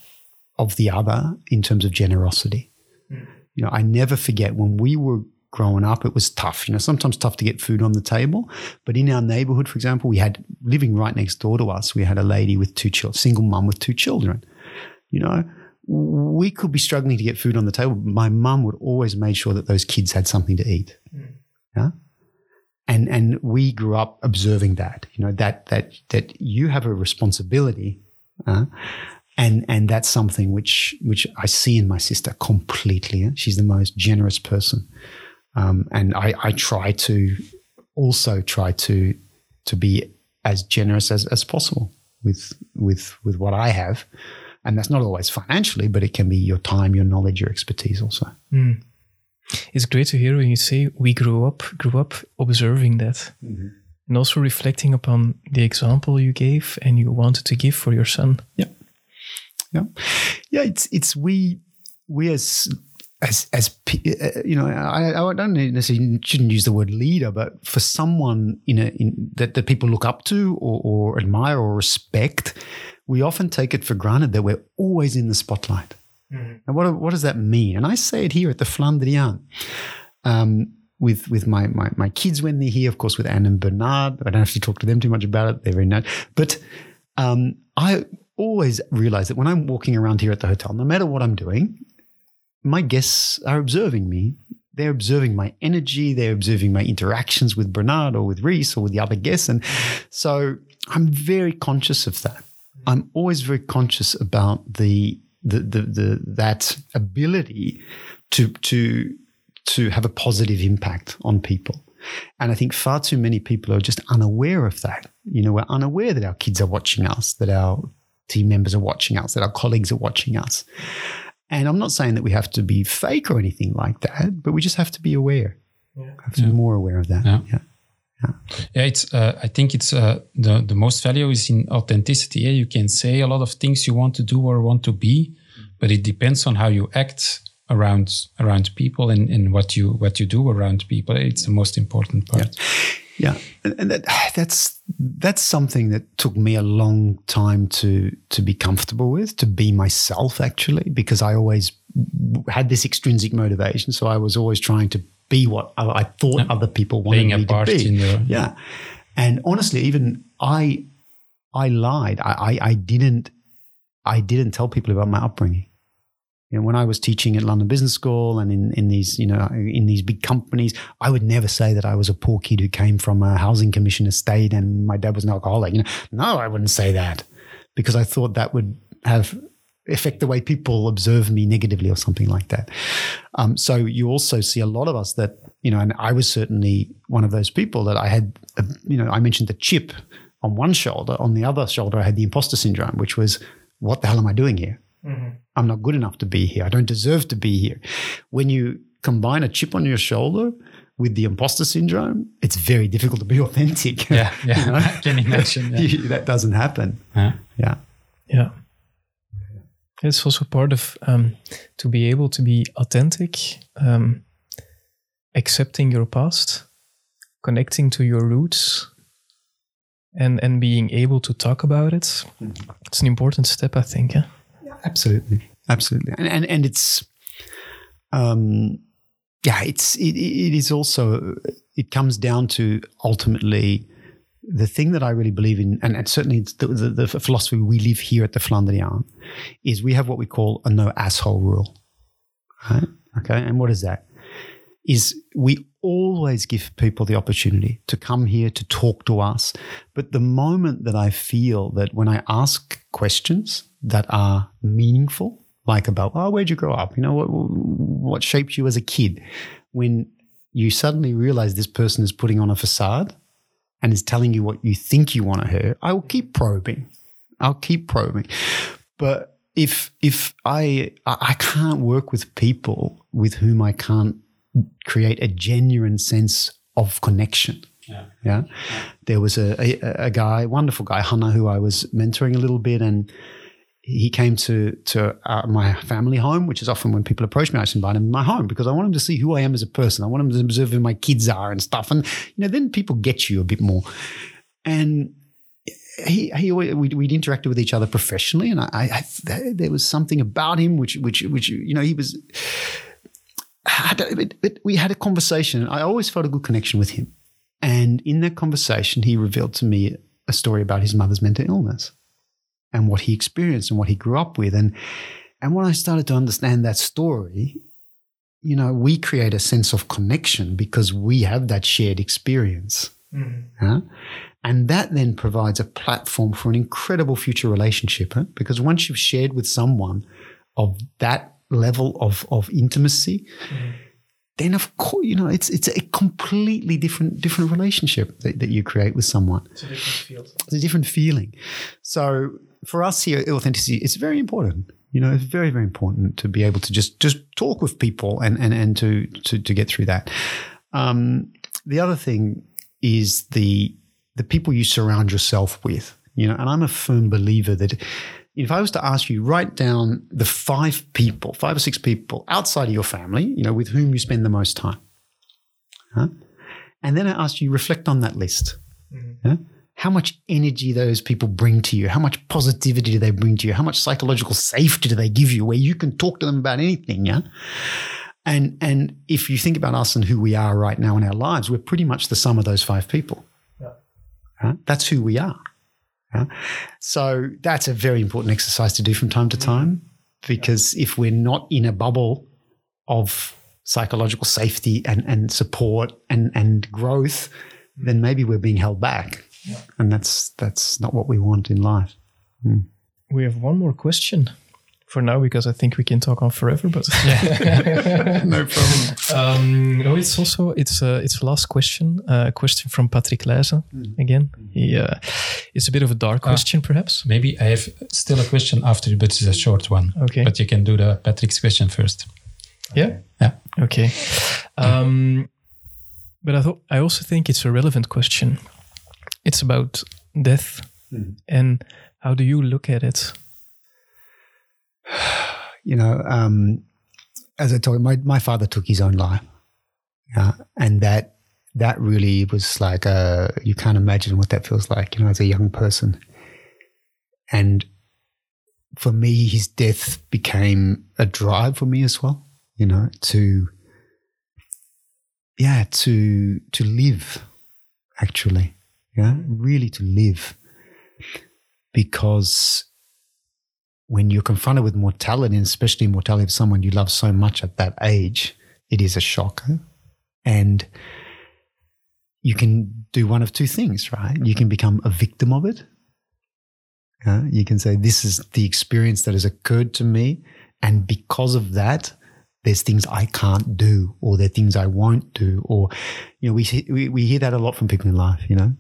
of the other in terms of generosity. Mm. You know, I never forget when we were growing up, it was tough. You know, sometimes tough to get food on the table. But in our neighborhood, for example, we had living right next door to us, we had a lady with two children, single mum with two children. You know, we could be struggling to get food on the table. But my mum would always make sure that those kids had something to eat. Mm. Yeah. And and we grew up observing that, you know, that that that you have a responsibility. Uh, and and that's something which which I see in my sister completely. She's the most generous person, um, and I, I try to also try to to be as generous as, as possible with with with what I have, and that's not always financially, but it can be your time, your knowledge, your expertise also. Mm. It's great to hear when you say we grew up grew up observing that. Mm-hmm. And also reflecting upon the example you gave and you wanted to give for your son. Yeah yeah, yeah. It's it's we we as as as uh, you know, I, I don't necessarily shouldn't use the word leader, but for someone in a in, that that people look up to or, or admire or respect, we often take it for granted that we're always in the spotlight. Mm-hmm. And what what does that mean? And I say it here at the Flandrien. Um, with with my, my my kids when they're here, of course, with Anne and Bernard. I don't have to talk to them too much about it; they're very nice. But um, I always realize that when I'm walking around here at the hotel, no matter what I'm doing, my guests are observing me. They're observing my energy. They're observing my interactions with Bernard or with Reese or with the other guests. And so I'm very conscious of that. I'm always very conscious about the, the, the, the that ability to, to, to have a positive impact on people. And I think far too many people are just unaware of that. You know, we're unaware that our kids are watching us, that our team members are watching us, that our colleagues are watching us. And I'm not saying that we have to be fake or anything like that, but we just have to be aware. Yeah. Have to yeah. be more aware of that. Yeah. yeah. Yeah. it's. Uh, I think it's uh, the the most value is in authenticity. Yeah? You can say a lot of things you want to do or want to be, but it depends on how you act around around people and, and what you what you do around people. It's the most important part. Yeah. Yeah, and that, that's that's something that took me a long time to to be comfortable with, to be myself actually, because I always had this extrinsic motivation. So I was always trying to be what I thought yeah. other people wanted Being me to be. Yeah, and honestly, even I I lied. I, I I didn't I didn't tell people about my upbringing. You know, when I was teaching at London Business School and in, in these, you know, in these big companies, I would never say that I was a poor kid who came from a housing commission estate and my dad was an alcoholic. You know, no, I wouldn't say that because I thought that would have affect the way people observe me negatively or something like that. Um, so you also see a lot of us that, you know, and I was certainly one of those people that I had, a, you know, I mentioned the chip on one shoulder. On the other shoulder, I had the imposter syndrome, which was, what the hell am I doing here? Mm-hmm. I'm not good enough to be here. I don't deserve to be here. When you combine a chip on your shoulder with the imposter syndrome, it's very difficult to be authentic. Yeah, yeah. you know? I can imagine. Yeah. that doesn't happen. Yeah. Yeah. yeah. It's also part of um, to be able to be authentic, um, accepting your past, connecting to your roots, and and being able to talk about it. Mm-hmm. It's an important step, I think. Yeah. Absolutely, absolutely, and and, and it's, um, yeah, it's it, it is also it comes down to ultimately the thing that I really believe in, and, and certainly the, the, the, philosophy we live here at the Flandrien, is we have what we call a no asshole rule. Right? Okay, and what is that? Is we always give people the opportunity to come here to talk to us, but the moment that I feel that when I ask questions that are meaningful, like about, oh, where'd you grow up? You know, what, what shaped you as a kid? When you suddenly realize this person is putting on a facade and is telling you what you think you want to hear, I will keep probing. I'll keep probing. But if if I I can't work with people with whom I can't create a genuine sense of connection. Yeah. yeah. There was a, a, a guy, wonderful guy, Hannah, who I was mentoring a little bit, and he came to to uh, my family home, which is often when people approach me, I just invite him in my home because I want him to see who I am as a person. I want him to observe who my kids are and stuff. And you know, then people get you a bit more. And he, he we'd, we'd interacted with each other professionally, and I, I, there was something about him which which which you know he was. we had a conversation. I always felt a good connection with him, and in that conversation, he revealed to me a story about his mother's mental illness and what he experienced and what he grew up with. And, and when I started to understand that story, you know, we create a sense of connection because we have that shared experience. Mm-hmm. Huh? And that then provides a platform for an incredible future relationship. Huh? Because once you've shared with someone of that level of, of intimacy, mm-hmm. then of course, you know, it's it's a completely different different relationship that, that you create with someone. It's a different feel. It's a different feeling. So for us here, authenticity is very important. You know, it's very, very important to be able to just just talk with people and and and to to, to get through that. Um, the other thing is the the people you surround yourself with. You know, and I'm a firm believer that if I was to ask you, write down the five people, five or six people outside of your family, you know, with whom you spend the most time. Huh? And then I ask you, reflect on that list. Mm-hmm how much energy those people bring to you, how much positivity do they bring to you, how much psychological safety do they give you, where you can talk to them about anything, yeah. And and if you think about us and who we are right now in our lives, we're pretty much the sum of those five people. Yeah. That's who we are. Yeah? So that's a very important exercise to do from time to mm. time, because if we're not in a bubble of psychological safety and, and support and, and growth, mm. then maybe we're being held back. Yeah. And that's that's not what we want in life. Mm. We have one more question for now because I think we can talk on forever. But yeah, no problem. Um, no, it's also it's uh, it's last question. A uh, question from Patrick Leijsen mm. again. He, uh, it's a bit of a dark ah. question, perhaps. Maybe I have still a question after, but it's a short one. Okay, but you can do the Patrick's question first. Yeah. Yeah. Okay. Um, but I thought I also think it's a relevant question it's about death. Mm. And how do you look at it? You know, um, as I told you, my, my father took his own life. Yeah, and that that really was like a, you can't imagine what that feels like, you know, as a young person. And for me, his death became a drive for me as well, you know, to yeah, to to live actually yeah, really to live. Because when you're confronted with mortality, and especially mortality of someone you love so much at that age, it is a shock. And you can do one of two things, right? You can become a victim of it. you can say, This is the experience that has occurred to me. And because of that, there's things I can't do, or there are things I won't do. Or, you know, we, we, we hear that a lot from people in life, you know,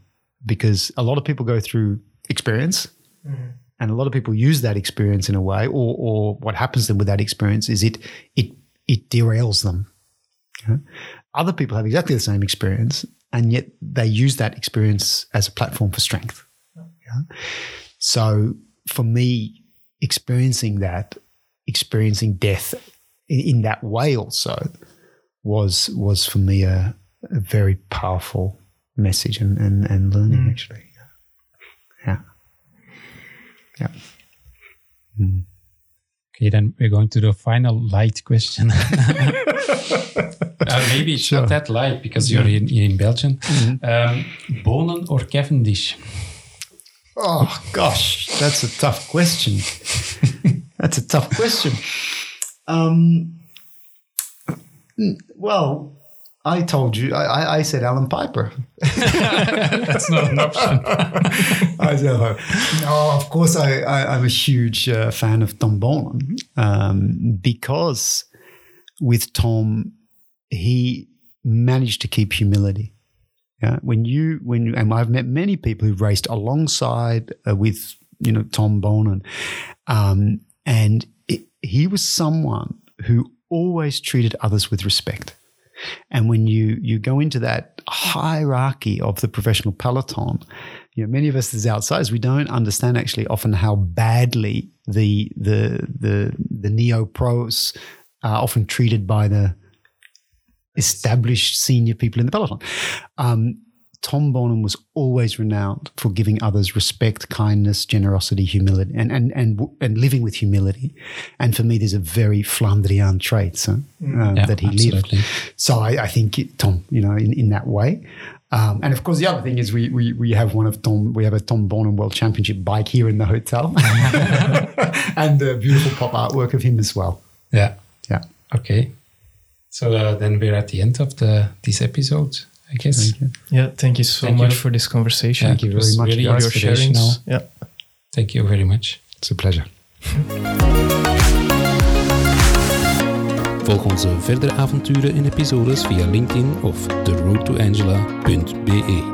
because a lot of people go through experience mm-hmm. and a lot of people use that experience in a way or, or what happens to them with that experience is it it it derails them okay? other people have exactly the same experience and yet they use that experience as a platform for strength okay? so for me experiencing that experiencing death in, in that way also was was for me a, a very powerful message and, and, and learning mm. actually. Yeah. Yeah. Mm. Okay, then we're going to the final light question. uh, maybe it's sure. not that light because you're in, you're in Belgium. Mm-hmm. Um, Boonen or Cavendish? Oh gosh, that's a tough question. that's a tough question. Um, well, I told you. I, I said Allan Peiper. That's not an option. I said, no, of course, I, I, am a huge uh, fan of Tom Boonen um, because with Tom, he managed to keep humility. Yeah, when you when you, and I've met many people who've raced alongside uh, with you know Tom Boonen, um, and it, he was someone who always treated others with respect And when you you go into that hierarchy of the professional peloton, you know, many of us as outsiders, we don't understand actually often how badly the the the the neo pros are often treated by the established senior people in the peloton. Um, Tom Boonen was always renowned for giving others respect, kindness, generosity, humility, and and and and living with humility. And for me, there's a very Flandrien trait so, um, Yeah, that he absolutely. lived. So I, I think it, Tom, you know, in, in that way. Um, and of course, the other thing is we, we we have one of Tom. We have a Tom Boonen World Championship bike here in the hotel, and the beautiful pop artwork of him as well. Yeah. Yeah. Okay. So uh, then we're at the end of the this episode, I guess. Yeah, thank you so Thank much you. for this conversation. Thank you very much, Really guys. Your sharings. Yeah. Thank you very much. It's a pleasure. Volg onze verdere avonturen in episodes via LinkedIn of theroadtoangela.be.